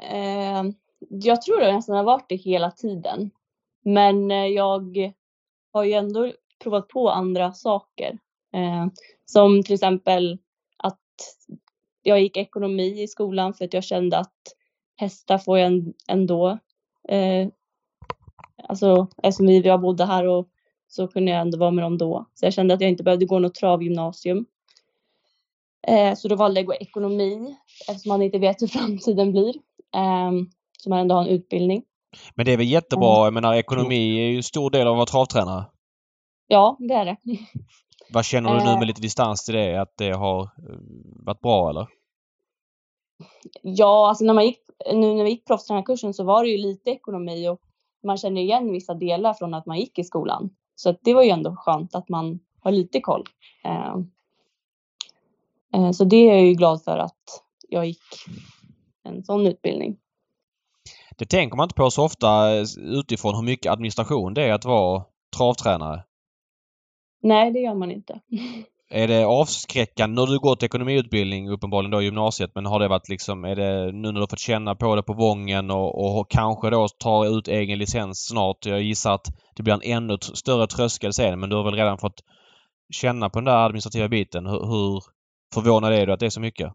Eh, jag tror det nästan har varit det hela tiden. Men eh, jag har ju ändå provat på andra saker. Eh, som till exempel att jag gick ekonomi i skolan för att jag kände att hästar får jag ändå. Eh, alltså eftersom vi jag bodde här och så kunde jag ändå vara med dem då. Så jag kände att jag inte behövde gå något travgymnasium. Eh, så då valde jag att gå ekonomi eftersom man inte vet hur framtiden blir. Um, så man ändå har en utbildning. Men det är väl jättebra. Jag menar ekonomi är ju en stor del av att vara travtränare. Ja, det är det. Vad känner du nu Eh. med lite distans till det? Att det har eh, varit bra eller? Ja, alltså när man gick, nu när vi gick proffstränarkursen så var det ju lite ekonomi och man känner igen vissa delar från att man gick i skolan. Så det var ju ändå skönt att man har lite koll. Eh, eh, så det är jag ju glad för att jag gick en sån utbildning. Det tänker man inte på så ofta eh, utifrån hur mycket administration det är att vara travtränare. Nej, det gör man inte. Är det avskräckande? Nu har du gått ekonomiutbildning uppenbarligen då i gymnasiet men har det varit liksom, är det nu när du har fått känna på det på Vången och, och kanske då tar ut egen licens snart. Jag gissar att det blir en ännu större tröskel sen men du har väl redan fått känna på den där administrativa biten. Hur, hur, förvånad är du att det är så mycket?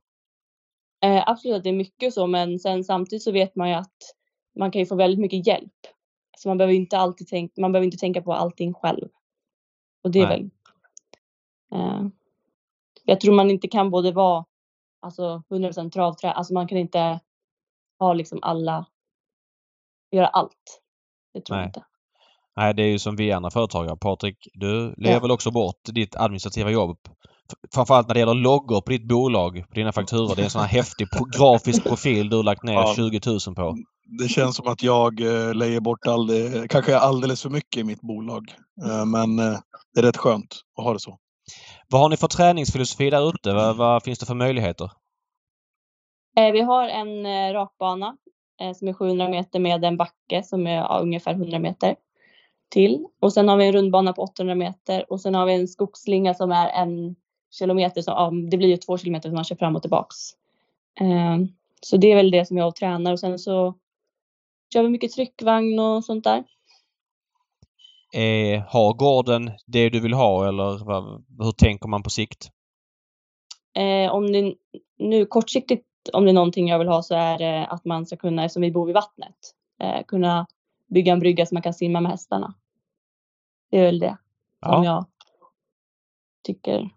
Eh, absolut att det är mycket så, men sen samtidigt så vet man ju att man kan ju få väldigt mycket hjälp. Så man behöver inte alltid tänka, man behöver inte tänka på allting själv. Och det är Nej. väl. Eh, jag tror man inte kan både vara alltså 100% travträ, alltså man kan inte ha liksom alla, göra allt. Det tror Nej. jag inte. Nej, det är ju som vi andra företagare. Patrik, du lever Ja. väl också bort ditt administrativa jobb? Framförallt när det gäller loggor på ditt bolag, på dina fakturor. Det är en sån här häftig grafisk profil du har lagt ner Ja. 20 000 på. Det känns som att jag eh, lejer bort all, kanske alldeles för mycket i mitt bolag. Eh, men det är rätt skönt att ha det så. Vad har ni för träningsfilosofi där ute? Vad, vad finns det för möjligheter? Eh, vi har en eh, rakbana eh, som är 700 meter med en backe som är ungefär 100 meter till. Och sen har vi en rundbana på 800 meter och sen har vi en skogsslinga som är en kilometer. Som, ja, det blir ju två kilometer som man kör fram och tillbaks. Så det är väl det som jag tränar och sen så kör vi mycket tryckvagn och sånt där. Eh, har gården det du vill ha eller vad, hur tänker man på sikt? Eh, om det nu kortsiktigt, om det är någonting jag vill ha så är det att man ska kunna, som vi bor vid vattnet, eh, kunna bygga en brygga så man kan simma med hästarna. Det är väl det som Ja, jag tycker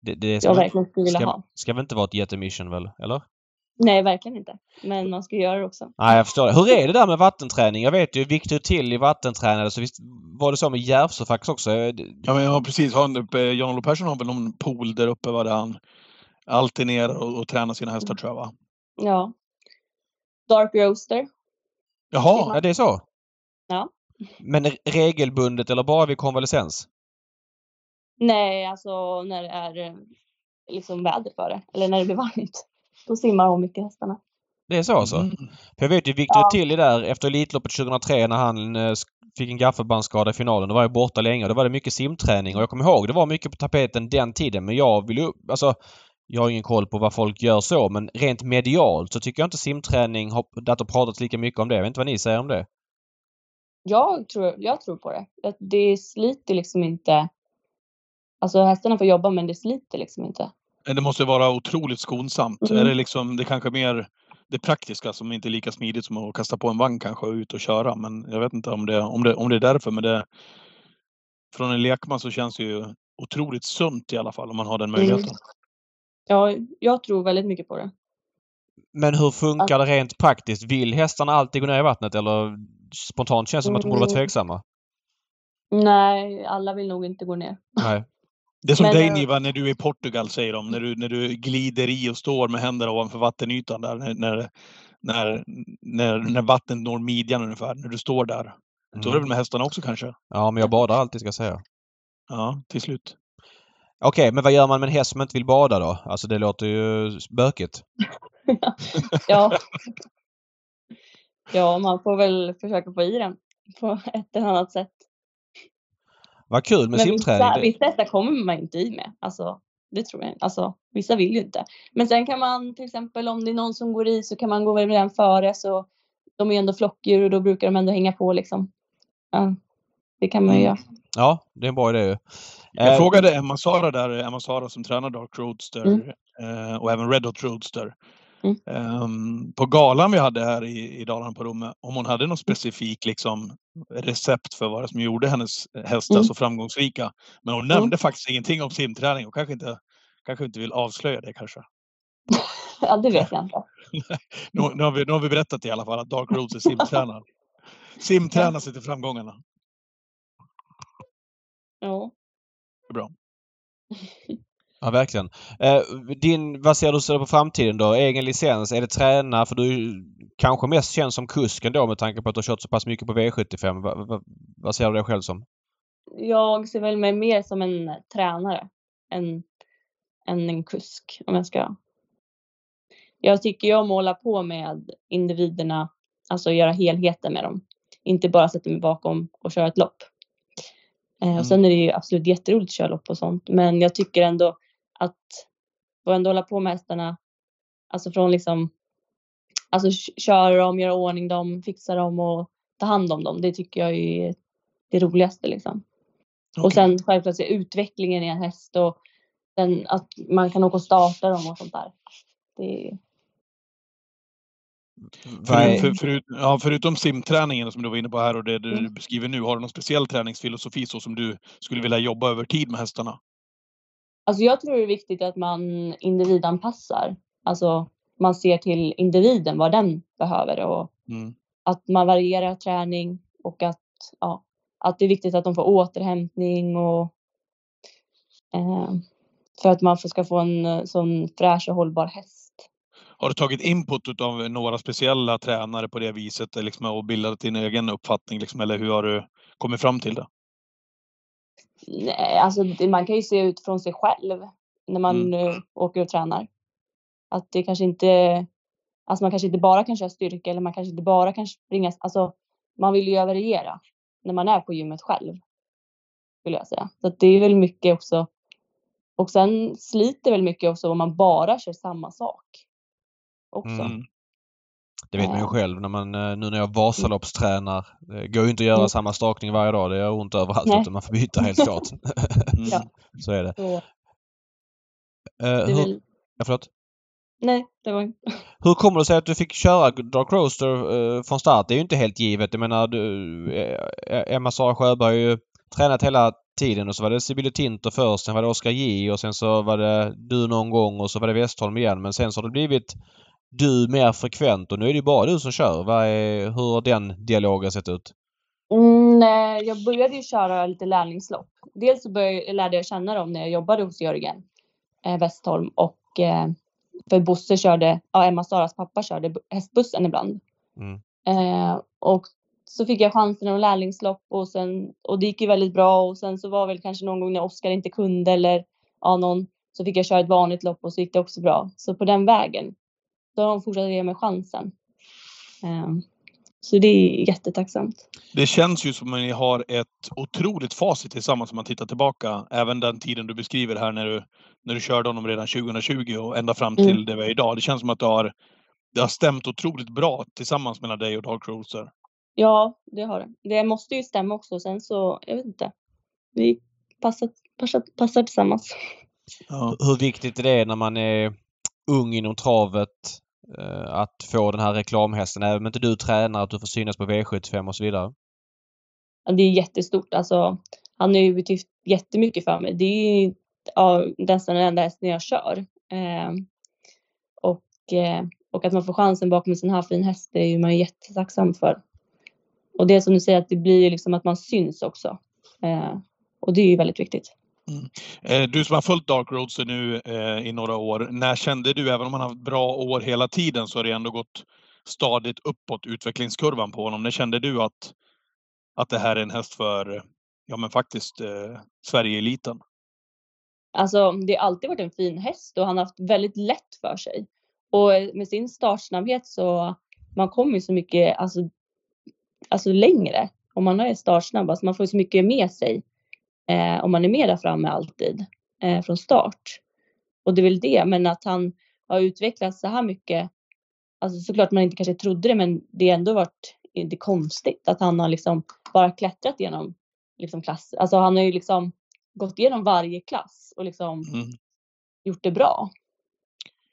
det, det ska, jag verkligen skulle vilja ska, ha. ska väl inte vara ett jättemission väl? Eller? Nej, verkligen inte. Men man ska göra det också. Nej, jag förstår det. Hur är det där med vattenträning? Jag vet ju Victor Till i vattentränade så visst var det så med Järvsö faktiskt också? Eh, Ja, men ja precis. Uppe, Jan-Olof Persson har väl någon pool där uppe var där han alltid ner och, och tränar sina hästar tror jag va? Ja. Dark Roaster. Jaha, Ja, det är så? Ja. Men re- regelbundet eller bara vid konvalescens? Nej, alltså när det är eh, liksom väder för det. Eller när det blir varmt. Då simmar hon mycket hästarna. Det är så alltså? Mm. För jag vet ju Victor Ja. Tilly där efter Elitloppet 2003 när han eh, fick en gaffelbandsskada i finalen. Då var jag borta länge och då var det mycket simträning och jag kommer ihåg det var mycket på tapeten den tiden men jag vill ju... Alltså, jag har ingen koll på vad folk gör så men rent medialt så tycker jag inte simträning har det har pratats lika mycket om det. Jag vet inte vad ni säger om det? Jag tror, jag tror på det. Att Det sliter liksom inte. Alltså hästarna får jobba men det sliter liksom inte. Det måste vara otroligt skonsamt. Mm. Är det liksom, det kanske mer det praktiska som inte är lika smidigt som att kasta på en vagn kanske och ut och köra. Men jag vet inte om det, om det, om det är därför. Men det, från en lekman så känns det ju otroligt sunt i alla fall om man har den möjligheten. Ja, jag tror väldigt mycket på det. Men hur funkar det rent praktiskt? Vill hästarna alltid gå ner i vattnet eller spontant känns det som att de borde vara Mm. tveksamma? Nej, alla vill nog inte gå ner. Nej. Det är som Men, dig eh, Niva, när du är i Portugal säger de. När du, när du glider i och står med händerna ovanför vattenytan där. När, när, när, när, när vattnet når midjan ungefär. När du står där. Så är det väl Mm. med hästarna också kanske? Ja, men jag badar alltid ska jag säga. Ja, till slut. Okej, men vad gör man med en häst som inte vill bada då? Alltså det låter ju bökigt. Ja. ja, man får väl försöka få i den på ett eller annat sätt. Vad kul med Men simträning. vissa, vissa hästar kommer man inte i med. Alltså, det tror jag. Alltså, vissa vill ju inte. Men sen kan man till exempel om det är någon som går i så kan man gå med den före. Så de är ju ändå flockdjur och då brukar de ändå hänga på liksom. Ja, det kan man ju Mm. göra. Ja, det är en bra idé ju. Jag Eh, frågade Emma Sara där, Emma Sara som tränar Dark Roadster Mm. eh, och även Red Hot Roadster. Mm. Ehm, på galan vi hade här i, i Dalarna på Romme, om hon hade något specifikt liksom, recept för vad som gjorde hennes hästar Mm. så framgångsrika. Men hon Mm. nämnde faktiskt ingenting om simträning och kanske inte, kanske inte vill avslöja det kanske. Ja, det vet jag inte. Nu, nu, har vi, nu har vi berättat i alla fall att Dark Roads är simtränare. Simtränar sig till framgångarna. Ja. Det är bra. Ja, verkligen. Eh, din, vad ser du på framtiden då? Egen licens? Är det träna? För du är kanske mest känd som kusk ändå med tanke på att du har kört så pass mycket på V75. Va, va, vad ser du dig själv som? Jag ser väl mig mer som en tränare än, än en kusk. Om jag ska. Jag tycker ju om att hålla på med individerna, alltså göra helheten med dem. Inte bara sätta mig bakom och köra ett lopp. Eh, Mm. och sen är det ju absolut jätteroligt att köra lopp och sånt. Men jag tycker ändå att få ändå hålla på med hästarna, alltså från liksom, alltså köra dem, göra ordning dem, fixa dem och ta hand om dem. Det tycker jag är det roligaste liksom. Och Okej. sen självklart se utvecklingen i en häst och den, att man kan åka och starta dem och sånt där. Det För, för, förut, ja, förutom simträningen som du var inne på här och det du Mm. beskriver nu, har du någon speciell träningsfilosofi så som du skulle vilja jobba över tid med hästarna? Alltså jag tror det är viktigt att man individanpassar. Alltså man ser till individen vad den behöver och Mm. att man varierar träning och att, ja, att det är viktigt att de får återhämtning och eh, för att man ska få en eh, sån fräsch och hållbar häst. Har du tagit input av några speciella tränare på det viset eh, liksom, och bildat din egen uppfattning? Liksom, eller hur har du kommit fram till det? Nej, alltså man kan ju se ut från sig själv när man Mm. eh, åker och tränar. Att det kanske inte, alltså man kanske inte bara kan köra styrka eller man kanske inte bara kan springa, alltså man vill ju variera när man är på gymmet själv. Vill jag säga. Så att det är väl mycket också. Och sen sliter väl mycket också om man bara kör samma sak. Också. Mm. Det vet man ju Ja. själv när man, eh, nu när jag Vasaloppstränar. Det går ju inte att göra Mm. samma stakning varje dag. Det gör ont överallt. Nej. Utan man får byta helt klart. Ja. Så är det. Eh, är hur, ja, förlåt. nej, det var Hur kommer det sig att du fick köra Dark Roaster eh, från start? Det är ju inte helt givet. Jag menar, du, eh, Emma Sara Sjöberg har ju tränat hela tiden och så var det Sibylle Tinter först, sen var det Oskar J och sen så var det du någon gång och så var det Westholm igen. Men sen så har det blivit du mer frekvent och nu är det ju bara du som kör. Vad är, hur har den dialogen sett ut? Mm, jag började ju köra lite lärlingslopp. Dels så började, lärde jag känna dem när jag jobbade hos Jörgen eh, Westholm och eh, för Bosse körde, ja Emma Saras pappa körde bu- hästbussen ibland. Mm. Eh, och så fick jag chansen att lärlingslopp och sen och det gick ju väldigt bra och sen så var väl kanske någon gång när Oskar inte kunde eller ja någon så fick jag köra ett vanligt lopp och så gick det också bra. Så på den vägen så har de fortsatt ge mig chansen. Eh, så det är jättetacksamt. Det känns ju som att ni har ett otroligt facit tillsammans om man tittar tillbaka. Även den tiden du beskriver här när du, när du körde honom redan 2020 och ända fram till Mm. det vi är idag. Det känns som att det har, det har stämt otroligt bra tillsammans mellan dig och Dark Roaster. Ja, det har det. Det måste ju stämma också. Sen så, jag vet inte. Vi passar, passar, passar tillsammans. Ja. Hur viktigt är det när man är ung inom travet Eh, att få den här reklamhästen? Även om inte du tränar, att du får synas på V75 och så vidare? Det är jättestort. Alltså, han har ju betytt jättemycket för mig. Det är ju ja, nästan den enda hästen jag kör. Eh, och, eh, och att man får chansen bakom en sån här fin häst det är ju man jättetacksam för. Och det är som du säger att det blir ju liksom att man syns också. Eh, och det är ju väldigt viktigt. Mm. Eh, du som har följt Dark Roads nu eh, i några år. När kände du, även om han har haft bra år hela tiden, så har det ändå gått stadigt uppåt utvecklingskurvan på honom. När kände du att, att det här är en häst för, ja men faktiskt, eh, Sverige-eliten? Alltså det har alltid varit en fin häst och han har haft väldigt lätt för sig. Och eh, med sin startsnabbhet så man kommer ju så mycket alltså, alltså längre om man är startsnabb. Alltså man får ju så mycket med sig eh, om man är med där framme alltid eh, från start. Och det är väl det, men att han har utvecklats så här mycket. Alltså såklart man inte kanske trodde det, men det har ändå varit inte konstigt att han har liksom bara klättrat genom liksom klass. Alltså han har ju liksom gått igenom varje klass och liksom Mm. gjort det bra.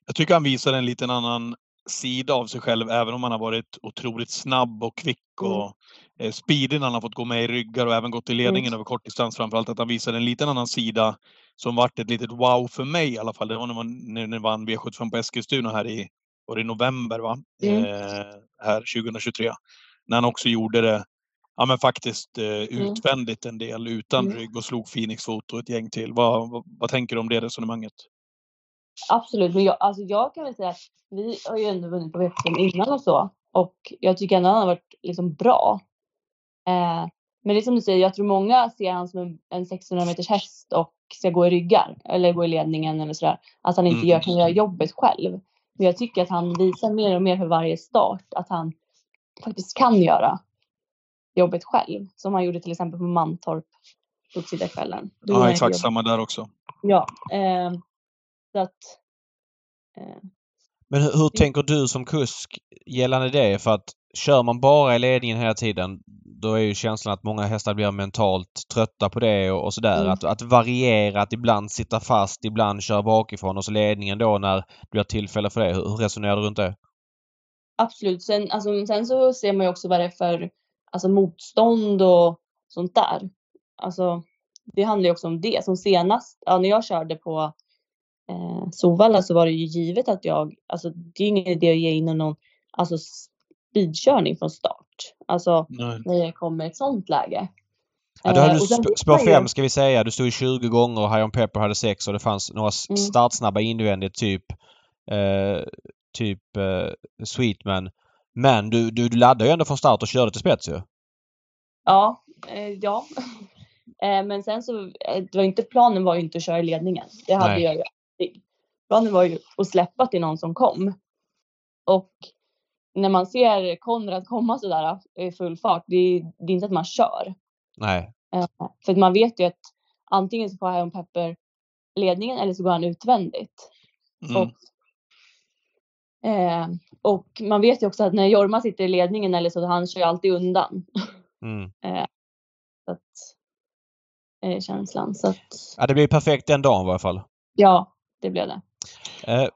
Jag tycker han visar en liten annan sida av sig själv, även om han har varit otroligt snabb och kvick Mm. och eh, speedig när han har fått gå med i ryggar och även gått i ledningen över kortdistans framförallt. Att han visar en liten annan sida som vart ett litet wow för mig i alla fall. Det var när man när man vann V75 på Eskilstuna här i, var det november va? Mm. Eh, här 2023. När han också gjorde det Ja men faktiskt eh, utvändigt en del utan Mm. rygg och slog Phoenix fot och ett gäng till. Vad, vad, vad tänker du om det resonemanget? Absolut, men jag, alltså jag kan väl säga att vi har ju ändå vunnit på VM innan och så. Och jag tycker ändå han har varit liksom bra. Eh, men det är som du säger, jag tror många ser han som en, en 600 meters häst och ska gå i ryggar eller gå i ledningen eller sådär. Att han inte Mm. gör, kan göra jobbet själv. Men jag tycker att han visar mer och mer för varje start att han faktiskt kan göra jobbet själv. Som han gjorde till exempel på Mantorp gjorde Ja exakt samma där också. Ja, eh, så att eh, Men hur, hur tänker du som kusk gällande det? För att kör man bara i ledningen hela tiden då är ju känslan att många hästar blir mentalt trötta på det och, och sådär. Mm. Att, att variera, att ibland sitta fast, ibland köra bakifrån och så ledningen då när det blir tillfälle för det. Hur, hur resonerar du runt det? Absolut. Sen, alltså, sen så ser man ju också vad det är för alltså, motstånd och sånt där. Alltså, det handlar ju också om det. Som senast, ja, när jag körde på eh, Solvalla så var det ju givet att jag, alltså det är ingen idé att ge in någon alltså, speedkörning från start. Alltså Nej. när jag kommer i ett sånt läge. Ja, då hade Eh, du vet spår man ju- 5 ska vi säga. Du stod i 20 gånger och High On Pepper hade 6 och det fanns några Mm. startsnabba invändigt typ eh, typ eh, Sweetman. Men du, du, du laddade ju ändå från start och körde till spets ju. Ja, eh, ja. Eh, men sen så, eh, det var inte, planen var ju inte att köra i ledningen. Det hade Nej. jag ju. Planen var ju att släppa till någon som kom. Och när man ser Konrad komma sådär i full fart, det är, det är inte att man kör. Nej. Eh, för att man vet ju att antingen så får Iron Pepper ledningen eller så går han utvändigt. Mm. Och, eh, och man vet ju också att när Jorma sitter i ledningen eller så, han kör ju alltid undan. Mm. Så att, eh, känslan. Så att, Ja, det blev perfekt den dagen i alla fall. ja, det blev det. Eh,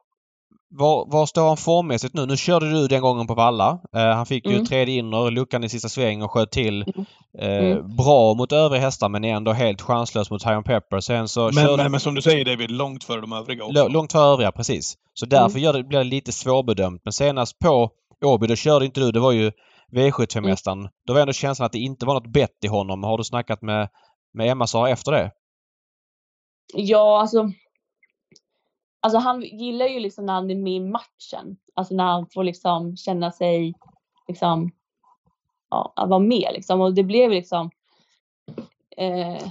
var, var står han formmässigt nu? Nu körde du den gången på Valla. Eh, han fick ju Mm. tredje inner, luckan i sista sväng och sköt till. Mm. Eh, Mm. Bra mot övriga hästar men är ändå helt chanslös mot High Pepper. Sen så Men, körde men, men som du säger David, långt före de övriga också. L- långt före övriga, precis. Så därför Mm. det, blir det lite svårbedömt. Men senast på Åby, då körde inte du. Det var ju V75-mästaren. Mm. Då var ändå känslan att det inte var något bett i honom. Har du snackat med, med Emma Sara efter det? Ja, alltså. Alltså han gillar ju liksom när han är med i matchen. Alltså när han får liksom känna sig liksom. Ja, att vara med liksom. Och det blev liksom. Eh,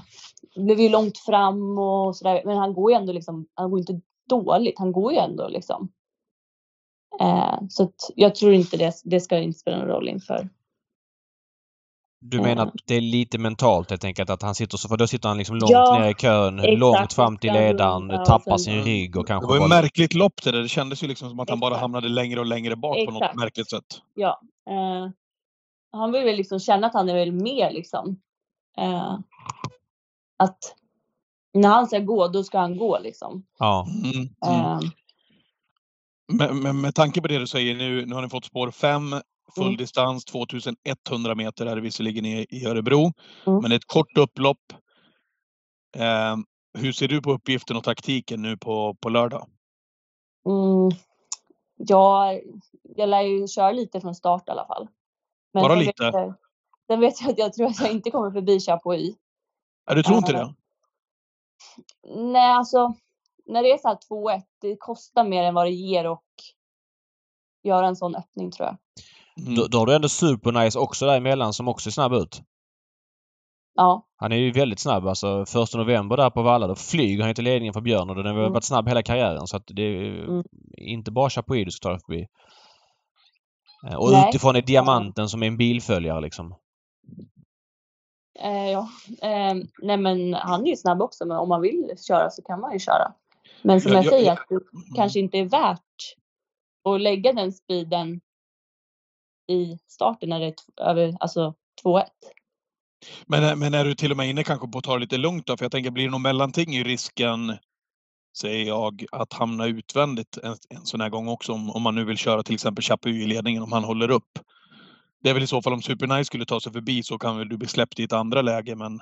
det blev ju långt fram och sådär. Men han går ju ändå liksom. Han går inte dåligt. Han går ju ändå liksom. Eh, så att jag tror inte det, det ska inte spela någon roll inför. Du menar Mm. att det är lite mentalt helt enkelt att han sitter så, för då sitter han liksom långt Ja, ner i kön, exakt. långt fram till ledaren, ja, tappar sen- sin rygg och Det kanske var ju ett bara- märkligt lopp det där. Det kändes ju liksom som att han bara Exakt. hamnade längre och längre bak på något Exakt. märkligt sätt. Ja. Eh, han vill väl liksom känna att han är väl med liksom. Eh, att när han ska gå, då ska han gå liksom. Ja. Mm. Mm. Eh, Med, med, med tanke på det du säger nu, nu har ni fått spår 5, full Mm. distans, 2100 meter är det visserligen i, i Örebro. Mm. Men ett kort upplopp. Eh, hur ser du på uppgiften och taktiken nu på, på lördag? mm, ja, jag lär ju köra lite från start i alla fall. Men Bara lite? Vet jag, sen vet jag att jag tror att jag inte kommer förbi Chapuis. Ja, du tror inte Eh, det? Nej, alltså när det är så här 2-1, det kostar mer än vad det ger och göra en sån öppning tror jag. Mm. Då, har du ändå Supernice också däremellan som också är snabb ut. Ja, Han är ju väldigt snabb. Alltså första november där på Valla, då flyger han till ledningen för Björn och den har Mm. varit snabb hela karriären. Så att det är Mm. inte bara Chapuis du ska ta förbi. Eh, Och Nej. utifrån är Diamanten som är en bilföljare liksom. Eh, ja. Eh, nej men han är ju snabb också men om man vill köra så kan man ju köra. Men som Ja, jag ja, säger ja. att det kanske inte är värt att lägga den speeden i starten när det är över, alltså 2-1. Men, men är du till och med inne kanske på att ta det lite lugnt då? För jag tänker, blir det någon mellanting i risken, säger jag, att hamna utvändigt en, en sån här gång också? Om, om man nu vill köra till exempel Chapuis i ledningen, om han håller upp. Det är väl i så fall om Supernice skulle ta sig förbi så kan väl du bli släppt i ett andra läge, men...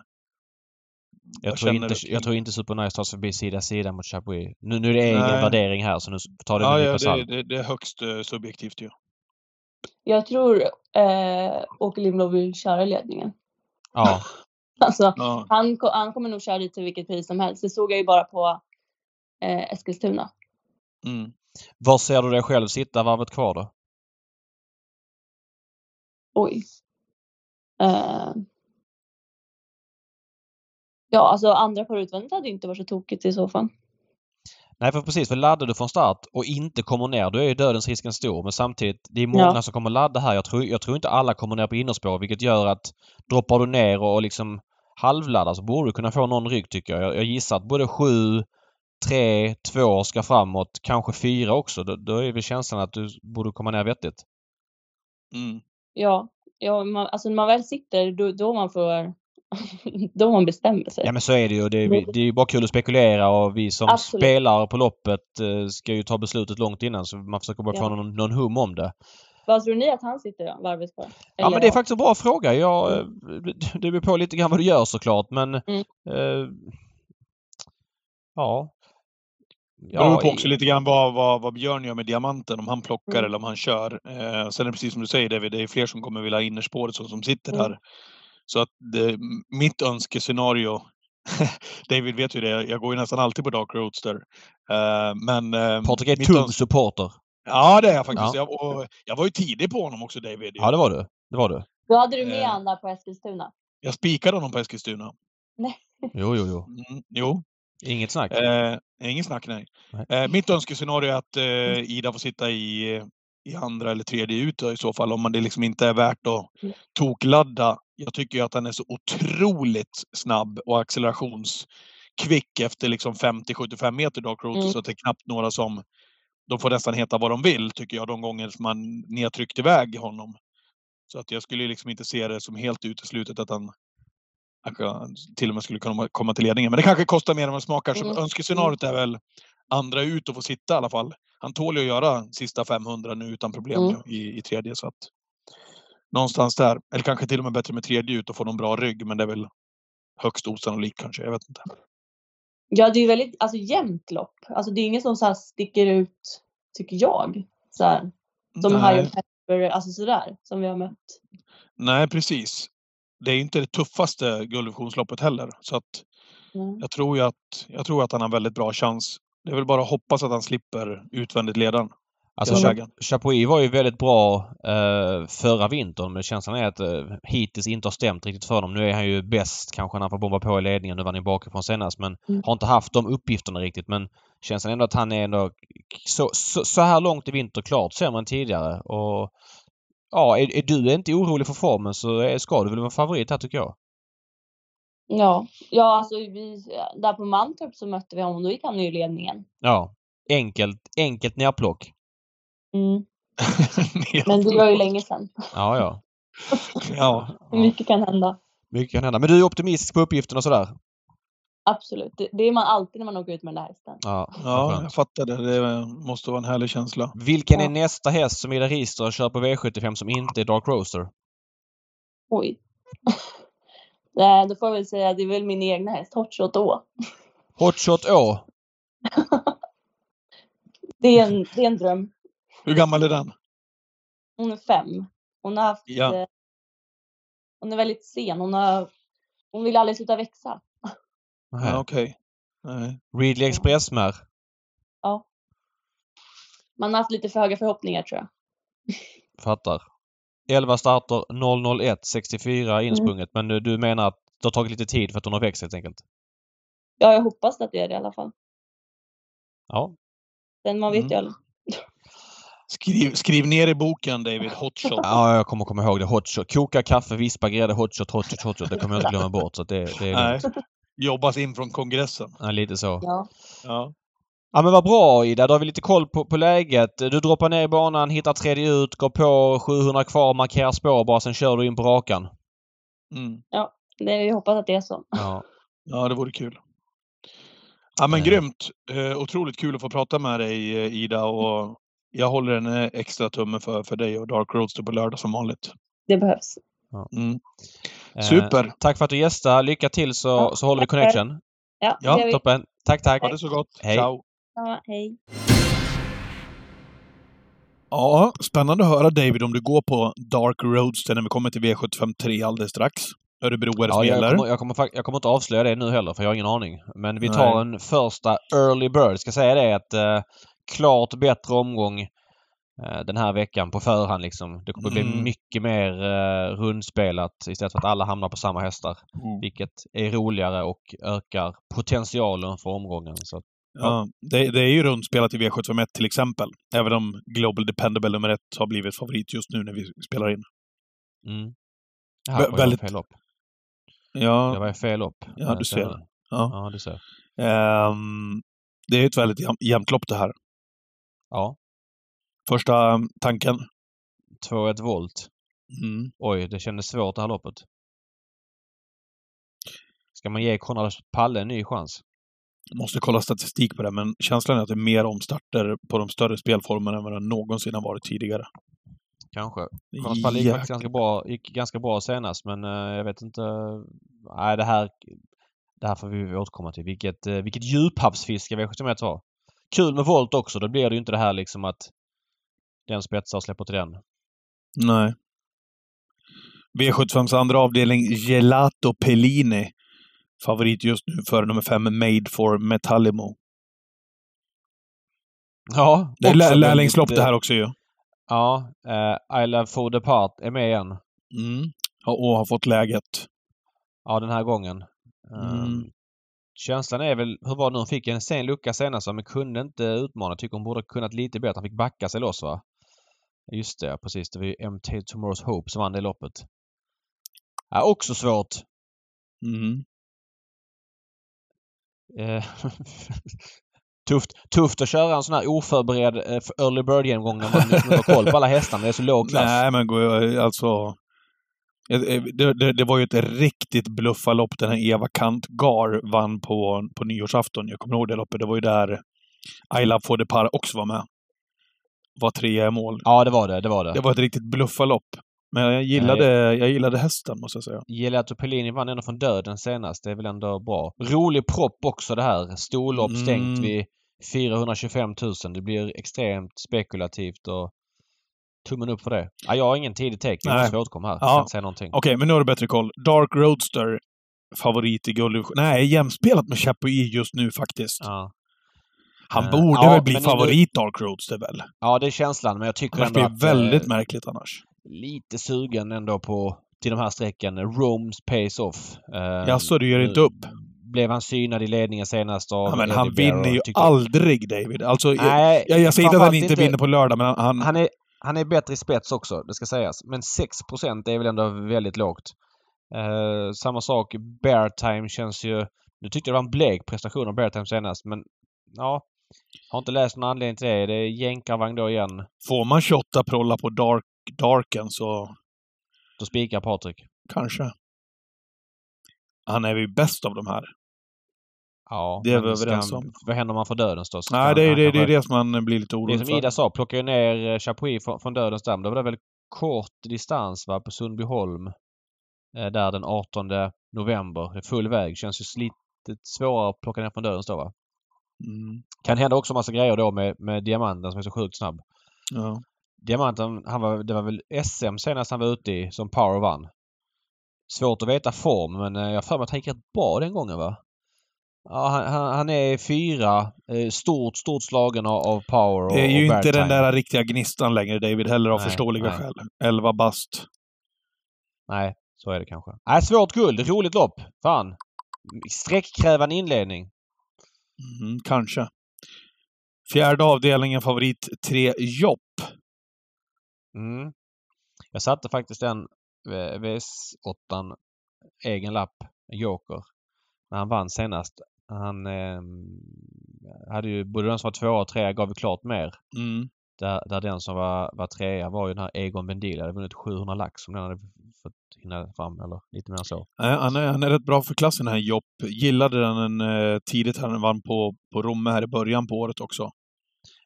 Jag, tror inte, jag tror inte Supernice tar sig förbi sida sida mot Chapuis. Nu, nu är det Nej. värdering här så nu tar det Ja, ja det, det, det är högst eh, subjektivt ju. Jag tror eh, Åke Lindblom vill köra ledningen. Ja. Alltså Ja. han, han kommer nog köra dit till vilket pris som helst. Det såg jag ju bara på eh, Eskilstuna. Mm. Var ser du dig själv sitta varvet kvar då? Oj. Eh, ja, alltså andra par utvändigt hade inte varit så tokigt i så fall. Nej, för precis. För laddar du från start och inte kommer ner, då är ju dödens risken stor. Men samtidigt, det är många Ja. som kommer ladda här. Jag tror, jag tror inte alla kommer ner på innerspår, vilket gör att droppar du ner och, liksom halvladdar så borde du kunna få någon rygg tycker jag. Jag, jag gissar att både 7, 3, 2 ska framåt, kanske 4 också. Då, då är väl känslan att du borde komma ner vettigt. Mm. Ja, ja, man, alltså när man väl sitter då, då man får då man bestämmer sig. Ja men så är det ju. Det är, det är ju bara kul att spekulera och vi som Absolut. spelar på loppet eh, ska ju ta beslutet långt innan så man försöker bara få Ja. någon, någon hum om det. Vad tror ni att han sitter varvet kvar? Ja men det är faktiskt en bra fråga. Jag, eh, det- det beror på lite grann vad du gör såklart men... Mm. Eh, ja. Det beror på också lite grann vad, vad, vad Björn gör med diamanten, om han plockar Mm. eller om han kör. Eh, sen är det precis som du säger David, det är fler som kommer vilja ha innerspåret så som sitter Mm. där. Så att det, mitt önskescenario, David vet ju det, jag går ju nästan alltid på Dark Roadster. Eh, men... eh, Patrik är tung supporter. Ja det är jag faktiskt. Ja. Jag, och jag var ju tidig på honom också David. Ja det var du. Det var du. Då hade du med Eh. han där på Eskilstuna. Jag spikade honom på Eskilstuna. Jo, jo, jo. Mm, jo, Inget snack. Eh, ingen snack, nej. Nej. Eh, mitt önskescenario är att eh, Ida får sitta i, i andra eller tredje ut i så fall, om man det liksom inte är värt att Mm. tokladda. Jag tycker ju att han är så otroligt snabb och accelerationskvick efter liksom 50-75 meter Dark Road, Mm. så att det är knappt några som... De får nästan heta vad de vill, tycker jag, de gånger som man, ni har tryckt iväg honom. Så att jag skulle liksom inte se det som helt uteslutet att han kanske till och med skulle kunna komma till ledningen. Men det kanske kostar mer än vad det smakar. Så Mm. önskescenariot är väl andra ut och få sitta i alla fall. Han tål ju att göra sista 500 nu utan problem Mm. i, i tredje. Så att, någonstans där. Eller kanske till och med bättre med tredje ut och få någon bra rygg. Men det är väl högst osannolikt kanske. Jag vet inte. Ja, det är ju väldigt alltså, jämnt lopp. Alltså, det är ingen som så här sticker ut, tycker jag. Så här, som. High Pepper, alltså sådär, som vi har mött. Nej, precis. Det är inte det tuffaste guldvisionsloppet heller. Så att Mm. jag tror ju att, jag tror att han har väldigt bra chans. Det är väl bara att hoppas att han slipper utvändigt ledaren. Alltså. Chapuis var ju väldigt bra eh, förra vintern men känslan är att eh, hittills inte har stämt riktigt för honom. Nu är han ju bäst kanske när han får bomba på i ledningen. Nu var han ju bakifrån senast men Mm. har inte haft de uppgifterna riktigt. Men känslan är ändå att han är ändå så, så, så här långt i vinter klart sämre än tidigare. Och ja, är, är du inte orolig för formen så är, ska du väl vara favorit här tycker jag. Ja, ja alltså vi, där på Mantorp så mötte vi honom, då gick han ju i ledningen. Ja. Enkelt, enkelt nerplock. Mm. Men det var ju länge sedan. Ja, ja. Ja. Hur mycket kan hända? Mycket kan hända. Men du är optimistisk på uppgiften och sådär? Absolut. Det, det är man alltid när man åker ut med den där hästen. Ja, Ja, jag fattar det. Det måste vara en härlig känsla. Vilken är Ja. nästa häst som Ida Rister kör på V75 som inte är Dark Roaster? Oj. Nej, då får jag väl säga att det är väl min egna häst, Hotshot Å. Hotshot Å. Det är en, det är en dröm. Hur gammal är den? Hon är fem. Hon har haft... Ja. Eh, hon är väldigt sen. Hon har... Hon vill aldrig sluta växa. Ja, Okej. Nej. Ridley Express-mär. Man har haft lite för höga förhoppningar tror jag. Fattar. 11 starter, 001, 64 insprunget. Men du, du menar att det har tagit lite tid för att hon har växt helt enkelt? Ja, jag hoppas att det är det i alla fall. Ja. Men man vet Mm. ju aldrig. Skriv, skriv ner i boken David, hotshot. Ja, jag kommer komma ihåg det. Hotshot. Koka kaffe, vispa grädde, hotshot, hotshot, hotshot. Det kommer jag inte glömma bort. Så det, det är Nej. Jobbas in från kongressen. ja, lite så. Ja. Ja. Ja men vad bra Ida, då har vi lite koll på, på läget. Du droppar ner i banan, hittar tredje ut, går på 700 kvar, markerar spår bara, sen kör du in på rakan. Mm. Det, jag hoppas att det är så. Ja. ja, det vore kul. Ja, men Eh. grymt. Eh, otroligt kul att få prata med dig eh, Ida. Och jag håller en eh, extra tumme för, för dig och Dark Roadster på lördag som vanligt. Det behövs. Mm. Eh, Super! tack för att du gästade. Lycka till så, Ja, så håller vi connection. Ja, Ja, vi. Toppen. Tack, tack. Ha det så gott. Hej. Ciao! Ja, hej. Ja, spännande att höra David om du går på Dark Roadster när vi kommer till V753 alldeles strax. Örebro är Ja, som jag, kommer, jag, kommer, jag kommer inte avslöja det nu heller för jag har ingen aning. Men vi Nej. tar en första early bird. Ska säga det att eh, klart bättre omgång eh, den här veckan på förhand liksom. Det kommer bli Mm. mycket mer eh, rundspelat istället för att alla hamnar på samma hästar. Mm. Vilket är roligare och ökar potentialen för omgången. Så, att- Ja, det, det är ju rundspelat i V751 till exempel. Även om Global Dependable nummer ett har blivit favorit just nu när vi spelar in. mm. Vä- Här var väldigt- fel lopp. Ja, Jag var fel lopp. Ja, Eh, du ser. senare. ja. Ja, du ser. Ehm, det är ett väldigt jäm- jämnt lopp det här. Ja. Första tanken. 2-1 volt. Mm. Oj, det kändes svårt det här loppet. Ska man ge Konrad Palle en ny chans? Måste kolla statistik på det, men känslan är att det är mer omstarter på de större spelformerna än vad det någonsin har varit tidigare. Kanske. Konrad Palle gick faktiskt ganska bra, gick ganska bra senast men eh, jag vet inte. Nej, det här, det här får vi återkomma till. Vilket, eh, vilket djuphavsfiske V71 var. Kul med volt också. Då blir det ju inte det här liksom att den spetsar och släpper till den. Nej. V75s andra avdelning, Gelato Pellini. Favorit just nu för nummer fem, Made for Metallimo. Ja, Det är lärlingslopp det eh, här också ju. Ja, eh, I Love Food Apart är med igen. Mm. Och har fått läget. Ja, den här gången. Eh, Mm. Känslan är väl, hur var det nu? Hon fick en sen lucka senast men kunde inte utmana. Tycker hon borde kunnat lite bättre. Han fick backa sig loss va? Just det, precis. Det var ju MT Tomorrow's Hope som vann det loppet. Ja, också svårt. Mm. Eh, tufft, tufft att köra en sån här oförberedd eh, early bird-genomgång när man liksom har koll på alla hästarna. Det är så låg klass. Nej, men gå- alltså... eh, Det, det, det var ju ett riktigt bluffalopp den här Eva Kantgar vann på, på nyårsafton. Jag kommer ihåg det loppet. Det var ju där Ayla Fodepar också var med. Var trea i mål. Ja, det var det. Det var det. Det var ett riktigt bluffalopp. Men jag gillade, jag gillade hästen, måste jag säga. Gelato Pellini vann ändå från döden senast. Det är väl ändå bra. Rolig propp också det här. Storlopp Mm. stängt vid 425 000. Det blir extremt spekulativt och tummen upp för det. Ja, jag har ingen tidig take. Nej. måste återkomma här. Jag Ja. kan inte säga någonting. Okej, men nu har du bättre koll. Dark Roadster, favorit i guld. Nej, jämspelat med Chapuis just nu faktiskt. Ja. Han Eh, borde ja, väl bli favorit, Dark Roadster väl? ja, det är känslan. Men jag tycker Annars ändå blir att... väldigt eh, märkligt annars. Lite sugen ändå på till de här strecken. Rome's Pace Off. Eh, Jaså, du gör nu inte upp? Blev han synad i ledningen senast av Ja, men Eddie han vinner Barrow, ju aldrig, David. Alltså, Nej, jag, jag säger inte att han inte vinner på lördag, men han... han Han är, han är bättre i spets också, det ska sägas. Men 6% är väl ändå väldigt lågt. Eh, samma sak, Bear Time känns ju... Nu tyckte jag det var en blek prestation av Bear Time senast, men ja. Har inte läst någon anledning till det. Det är jänkarvagn då igen. får man 28 prolla på Dark, Darken så Då spikar Patrik. kanske. Han är ju bäst av de här. Ja, Det är vi överens om. Vad händer om han får dödens då? Nej, det är det, det, är det som man blir lite Det är orolig som för. Ida sa, plockar ju ner eh, Chapuis från, från dödens damm. Då var det väl kort distans va, på Sundbyholm. Eh, där den 18 november. Det är full väg. Känns ju lite svårare att plocka ner från dödens då va? Mm. Kan hända också massa grejer då med, med Diamanten som är så sjukt snabb. Ja. Diamanten, han var, det var väl SM senast han var ute i som Power vann. Svårt att veta form men eh, jag har för mig att han gick rätt bra den gången va? Ja, han, han, han är fyra. Eh, stort, stort slagen av, av Power och Det är ju inte den Time. där riktiga gnistan längre, David, heller av Nej, förståeliga nej. skäl. 11 bast. Nej, så är det kanske. Nej, svårt guld. Roligt lopp. Fan. Sträckkrävande inledning. Mm, kanske. Fjärde avdelningen, favorit 3 Jopp. Mm. Jag satte faktiskt den eh, VS8 egen lapp, en Joker, när han vann senast. Han eh, hade ju både den som var tvåa och trea gav ju klart mer. Mm. Där, där den som var, var trea var ju den här Egon Bendil. hade vunnit 700 lax om den hade fått hinna fram eller lite mer än så. Nej, Han är, han är rätt bra för klassen här Jopp. Gillade den eh, tidigt här. Han vann på, på Romme här i början på året också.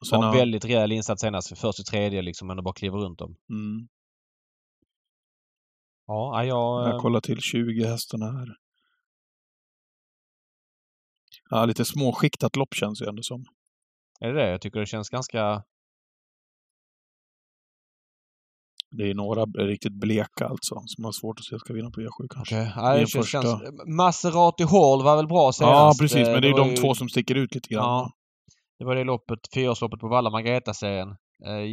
Och sen Var en har, väldigt rejäl insats senast. Först i tredje liksom, men bara kliver runt dem. mm, Ja, jag... jag eh, kollar till 20 hästarna här. Ja, lite småskiktat lopp känns ju ändå som. Är det det? Jag tycker det känns ganska... Det är några riktigt bleka alltså, som har svårt att se ska vinna på E7 kanske. Okej. Ja, Det det är känns, första. känns... Maserati Hall var väl bra senast. Ja, precis. Eh, Men det är var de ju- två som sticker ut lite grann. Ja. Det var det loppet, fyraårsloppet på Valla Margareta-serien. Eh,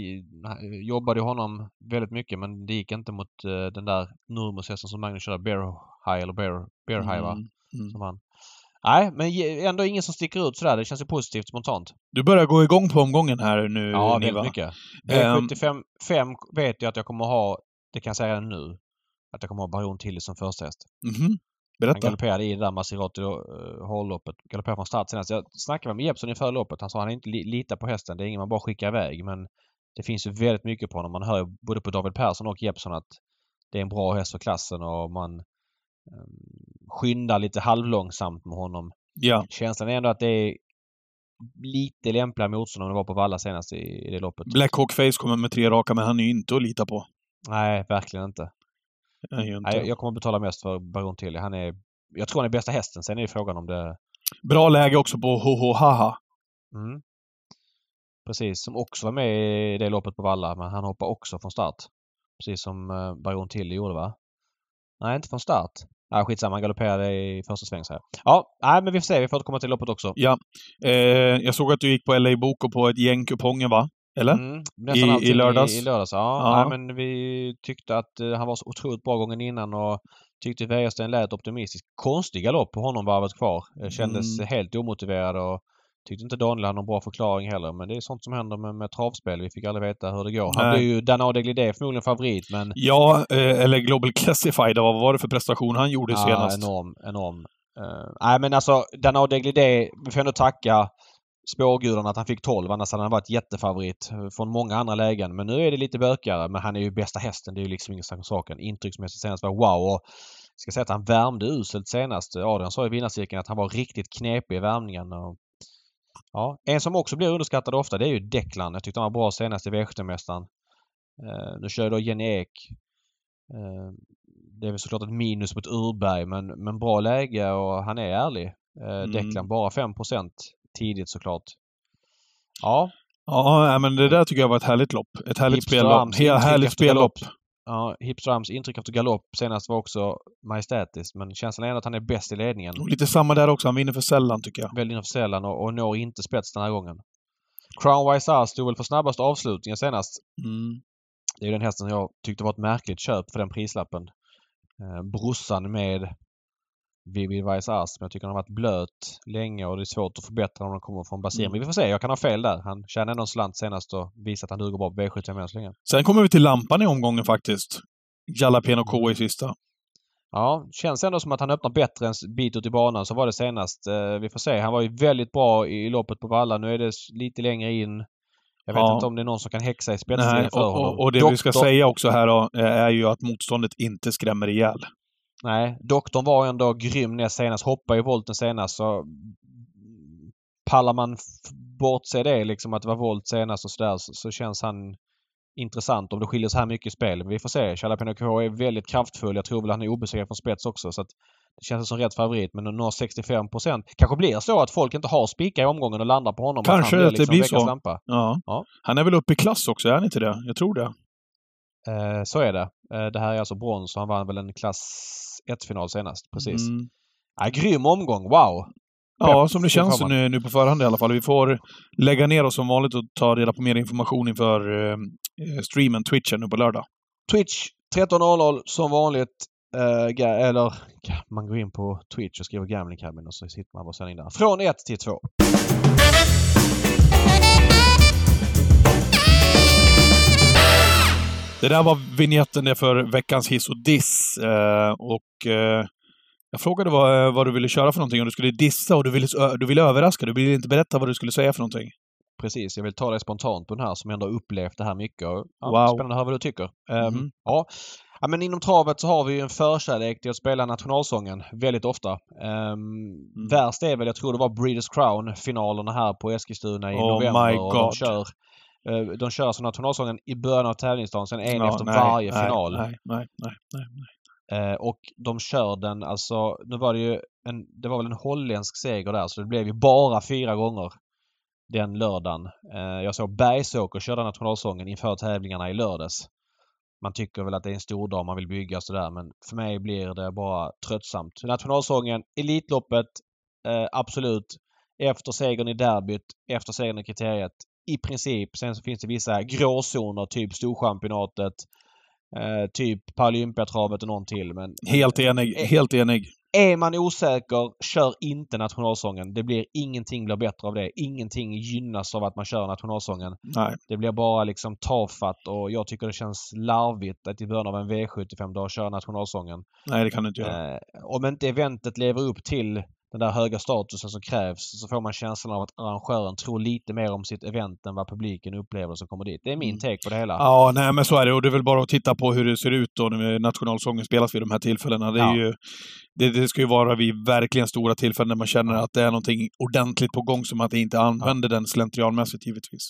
jobbade honom väldigt mycket men det gick inte mot eh, den där Nurmos-hästen som Magnus körde, Bear High eller Bear, Bear High va? Mm, mm. Som han. Nej, men ändå ingen som sticker ut sådär. Det känns ju positivt spontant. Du börjar gå igång på omgången här nu, Ja, Niva. väldigt mycket. Ehm. V75 5 vet jag att jag kommer ha, det kan jag säga nu, att jag kommer ha Baron Tilly som första häst. Mhm. Han Berätta. galopperade i det där Maserati uh, hålloppet. Galopperade från start senast. Jag snackade med Jeppsson inför loppet. Han sa att han inte li litar på hästen. Det är ingen man bara skickar iväg. Men det finns ju väldigt mycket på honom. Man hör både på David Persson och Jeppsson att det är en bra häst för klassen och man eh, skyndar lite halvlångsamt med honom. Ja. Känslan är ändå att det är lite lämpliga motstånd om det var på Valla senast i, i det loppet. Blackhawk Face kommer med tre raka, men han är ju inte att lita på. Nej, verkligen inte. Han är ju inte. Nej, jag kommer betala mest för Baron Tilly. Han är, jag tror han är bästa hästen. Sen är det frågan om det... Bra läge också på HH Haha. Mm. Precis, som också var med i det loppet på Valla, men han hoppar också från start. Precis som eh, Baron Tilly gjorde va? Nej, inte från start. Ja, skitsamma, han galopperade i första sväng så här. Ja, nej, men vi får se. Vi får återkomma till loppet också. Ja. Eh, jag såg att du gick på LA Boko på ett gäng kuponger, va? Eller? Mm, I- i lördags? I, i lördags, ja. Ja. Nej, men vi tyckte att eh, han var så otroligt bra gången innan och tyckte Wäjersten lät optimistisk. Konstig galopp på honom varvet kvar. Eh, Kändes Mm. helt omotiverad och tyckte inte Daniel hade någon bra förklaring heller. Men det är sånt som händer med, med travspel. Vi fick aldrig veta hur det går. Han Nej. blir ju Danao de Glidé förmodligen favorit men Ja, eh, eller Global Classified. Vad var det för prestation han gjorde senast? enorm, enorm. Eh, nej men alltså Danao de Glidé, vi får ändå tacka spårgudarna att han fick 12. Annars hade han varit jättefavorit från många andra lägen. Men nu är det lite bökigare. Men han är ju bästa hästen. Det är ju liksom ingen snack om saken. Intrycksmässigt senast var wow. Och jag ska säga att han värmde uselt senast. Adrian sa i vinnarcirkeln att han var riktigt knepig i värmningen. Och, ja, en som också blir underskattad ofta det är ju Declan. Jag tyckte han var bra senast i V75-mästaren. Eh, nu kör då Jenny Ek. Eh, det är väl såklart ett minus mot Urberg men, men bra läge och han är ärlig. Eh, Mm. Declan bara 5 tidigt såklart. Ja, Ja, men det där tycker jag var ett härligt lopp. Ett härligt spellopp. Härligt spellopp. ja Hipstrams intryck efter galopp senast var också majestätiskt men känslan är ändå att han är bäst i ledningen. Och lite samma där också. Han vinner för sällan, tycker jag. Väldigt för sällan och, och når inte spets den här gången. Crown Wise stod väl för snabbast avslutningen senast. Mm. Det är den hästen jag tyckte var ett märkligt köp för den prislappen. Eh, brorsan med Vice Ass. Men jag tycker han har varit blöt länge och det är svårt att förbättra om han kommer från Basir. Mm. Men vi får se. Jag kan ha fel där. Han tjänade en slant senast och visat att han duger bra på V75 än så länge. Sen kommer vi till lampan i omgången faktiskt. Jalapeno K i sista. Ja, känns ändå som att han öppnar bättre en bit ut i banan. Så var det senast. Eh, vi får se. Han var ju väldigt bra i, loppet på Valla. Nu är det lite längre in. Jag vet Ja. inte om det är någon som kan häxa i spetsstriden för och, honom. och, och det vi ska Doktor- säga också här då, eh, är ju att motståndet inte skrämmer ihjäl. Nej, doktorn var ju ändå grym näst senast. Hoppade i volten senast så pallar man bortse det liksom att det var volt senast och sådär så, så känns han intressant om det skiljer så här mycket i spel. Men vi får se. Jalapeno K är väldigt kraftfull. Jag tror väl han är obesegrad från spets också så att det känns som rätt favorit men att nå 65% Kanske blir så att folk inte har spikar i omgången och landar på honom. Kanske att han att det blir veckans så. Lampa. Ja. Ja. Han är väl uppe i klass också, är han inte det? Jag tror det. Eh, så är det. Eh, det här är alltså brons och han vann väl en klass 1-final senast. Precis. Mm. Ja, grym omgång. Wow! Ja, som det känns nu, nu på förhand i alla fall. Vi får lägga ner oss som vanligt och ta reda på mer information inför eh, eh, streamen, twitchen, nu på lördag. Twitch 13.00 som vanligt. Eh, eller man går in på Twitch och skriver Gambling Cabin och så sitter man på sändning där. Från 1 till 2. Det där var vignetten för veckans hiss och diss. Eh, och eh, jag frågade vad, vad du ville köra för någonting. Om du skulle dissa och du ville, du ville överraska. Du ville inte berätta vad du skulle säga för någonting. Precis, jag vill ta dig spontant på den här som ändå upplevt det här mycket. Och, ja, Wow. Spännande att höra vad du tycker. Mhm. ja. ja, men inom travet så har vi ju en förkärlek till att spela nationalsången väldigt ofta. Um, Värst är väl, jag tror det var Breeders Crown-finalerna här på Eskilstuna i Oh november. my och God. De kör, eh, de kör som nationalsången i början av tävlingsdagen, sen en Ja, efter nej, varje nej, final. Nej, nej, nej, nej. Eh, och de kör den alltså, nu var det ju en, det var väl en holländsk seger där så det blev ju bara fyra gånger den lördagen. Eh, jag såg Bergsåker köra nationalsången inför tävlingarna i lördags. Man tycker väl att det är en stor dag man vill bygga sådär men för mig blir det bara tröttsamt. Nationalsången, Elitloppet, eh, absolut. Efter segern i derbyt, efter segern i kriteriet. I princip. Sen så finns det vissa gråzoner, typ Storchampionatet, eh, typ Paralympiatravet och någon till. Men Helt enig. Eh, Helt enig. är man osäker, kör inte nationalsången. Det blir ingenting blir bättre av det. Ingenting gynnas av att man kör nationalsången. Nej. Det blir bara liksom tafatt och jag tycker det känns larvigt att i början av en V75 dag köra nationalsången. Nej, det kan du inte göra. Eh, om inte eventet lever upp till den där höga statusen som krävs så får man känslan av att arrangören tror lite mer om sitt event än vad publiken upplever som kommer dit. Det är min Mm. take på det hela. Ja, nej men så är det. Och det är väl bara att titta på hur det ser ut då när nationalsången spelas vid de här tillfällena. Det, är Ja. ju, det, det ska ju vara vid verkligen stora tillfällen när man känner att det är någonting ordentligt på gång som att det inte använder den slentrianmässigt givetvis.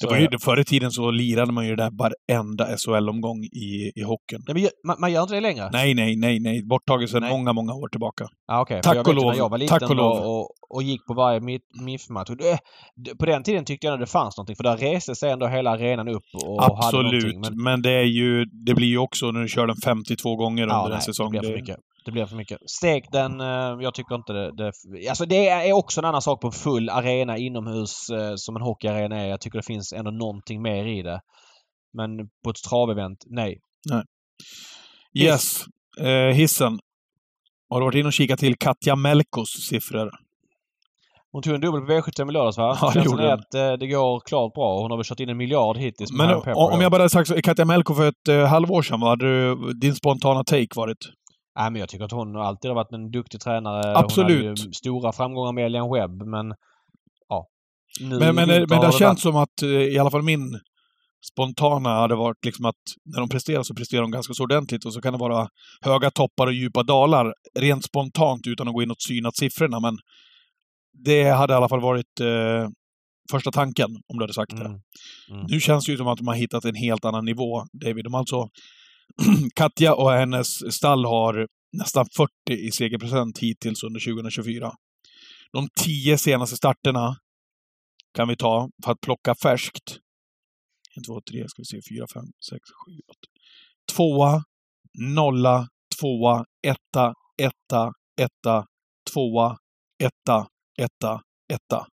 Det var ju. Förr i tiden så lirade man ju det där varenda SHL-omgång i, i hockeyn. Nej, men man, man gör inte det längre? Nej, nej, nej, nej. Borttaget sedan Nej. många, många år tillbaka. Ah, okay. Tack och lov. När jag var liten Tack och lov. Och, och, och gick på varje MIF-match. På den tiden tyckte jag att det fanns någonting för där reste sig ändå hela arenan upp och hade Absolut. någonting. Men, Men det är ju, det blir ju också när du kör den 52 gånger ja, under nej, en säsong. det blir för mycket. Det blir för mycket. Stek den, eh, jag tycker inte det, det... Alltså det är också en annan sak på en full arena inomhus eh, som en hockeyarena är. Jag tycker det finns ändå någonting mer i det. Men på ett travevent, nej. Yes. Eh, hissen. Har du varit inne och kikat till Katja Melkos siffror? Hon tog en dubbel på V75 i lördags va? Ja, det gjorde hon. att eh, det går klart bra. Hon har väl kört in en miljard hittills. Men om då. jag bara hade sagt så, Katja Melko för ett eh, halvår sedan, vad hade du, din spontana take varit? Nej, men jag tycker att hon alltid har varit en duktig tränare. Absolut. Hon hade ju stora framgångar med Elian Webb, men ja. Nu Men, men, i men det har har känts som att, eh, i alla fall min spontana hade varit liksom att när de presterar så presterar de ganska så ordentligt och så kan det vara höga toppar och djupa dalar rent spontant utan att gå in och synat siffrorna. Men det hade i alla fall varit eh, första tanken om du hade sagt det. Mm. Mm. Nu känns det ju som att de har hittat en helt annan nivå, David. De alltså... Katja och hennes stall har nästan 40 i segerprocent hittills under 2024. De tio senaste starterna kan vi ta för att plocka färskt. 1, 2, 3, ska vi se, 4, 5, 6, 7, 8. Tvåa, nolla, tvåa, etta, etta, etta, tvåa, etta, etta, etta.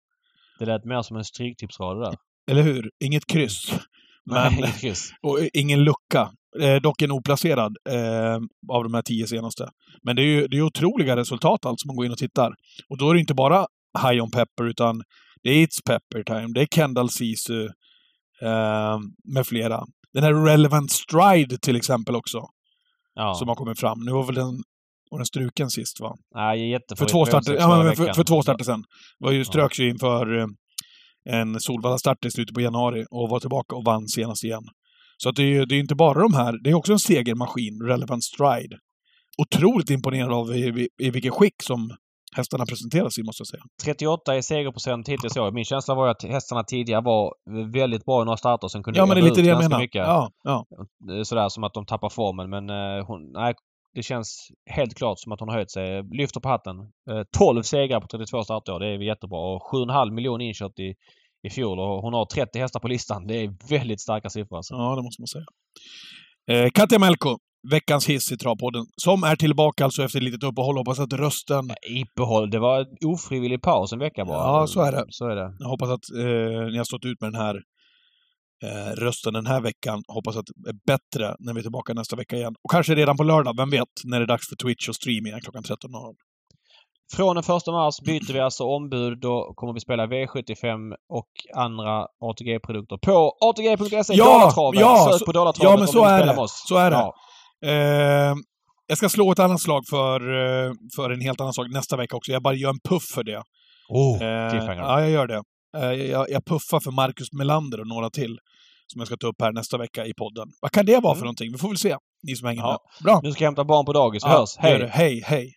Det lät mer som en stryktipsrad där. Eller hur? Inget kryss. Men, Nej, inget kryss. och ingen lucka. Eh, dock en oplacerad eh, av de här tio senaste. Men det är ju det är otroliga resultat alltså, man går in och tittar. Och då är det inte bara High on Pepper, utan det är It's Pepper Time, det är Kendall Sisu eh, med flera. Den här Relevant Stride till exempel också, Ja. som har kommit fram. Nu var väl den, var den struken sist va? Nej, För två starter, V6 ja, men för, för två starter sen. Var ju, ströks ju inför eh, en Solvalla-start i slutet på januari och var tillbaka och vann senast igen. Så att det är ju det är inte bara de här, det är också en segermaskin, Relevant Stride. Otroligt imponerad av i, i, i vilket skick som hästarna presenteras i, måste jag säga. 38 i segerprocent hittills i år. Min känsla var att hästarna tidigare var väldigt bra i några starter. Sen kunde Ja, men det är lite ut det jag menar. Mycket. Ja, ja. Eh, Sådär som att de tappar formen. Men eh, hon, nej, det känns helt klart som att hon har höjt sig. Lyfter på hatten. Eh, 12 segrar på 32 starter. Ja, det är jättebra. Och 7,5 miljoner inkört i, i fjol. Och hon har 30 hästar på listan. Det är väldigt starka siffror alltså. ja, det måste man säga. Eh, Katja Melko, veckans hiss i Travpodden, som är tillbaka alltså efter ett litet uppehåll. Hoppas att rösten Uppehåll. Det var en ofrivillig paus en vecka bara. Ja, så är det. Så är det. Jag hoppas att eh, ni har stått ut med den här eh, rösten den här veckan. Hoppas att det är bättre när vi är tillbaka nästa vecka igen. Och kanske redan på lördag, vem vet? När det är dags för Twitch och stream igen klockan 13.00. Från den 1 mars byter vi alltså ombud. Då kommer vi spela V75 och andra ATG-produkter på ATG.se. Ja, ja, Sök så- på Dollartravet ja, men om så du vill är spela det. med oss. Så är det. Ja. Eh, jag ska slå ett annat slag för, eh, för en helt annan sak nästa vecka också. Jag bara gör en puff för det. Oh, Eh, ja, jag gör det. Eh, jag, jag puffar för Marcus Melander och några till som jag ska ta upp här nästa vecka i podden. Vad kan det vara mm. för någonting? Vi får väl se, ni som hänger ja. med. Bra! Nu ska jag hämta barn på dagis. Vi ja, hörs. Hej! Hej, hej!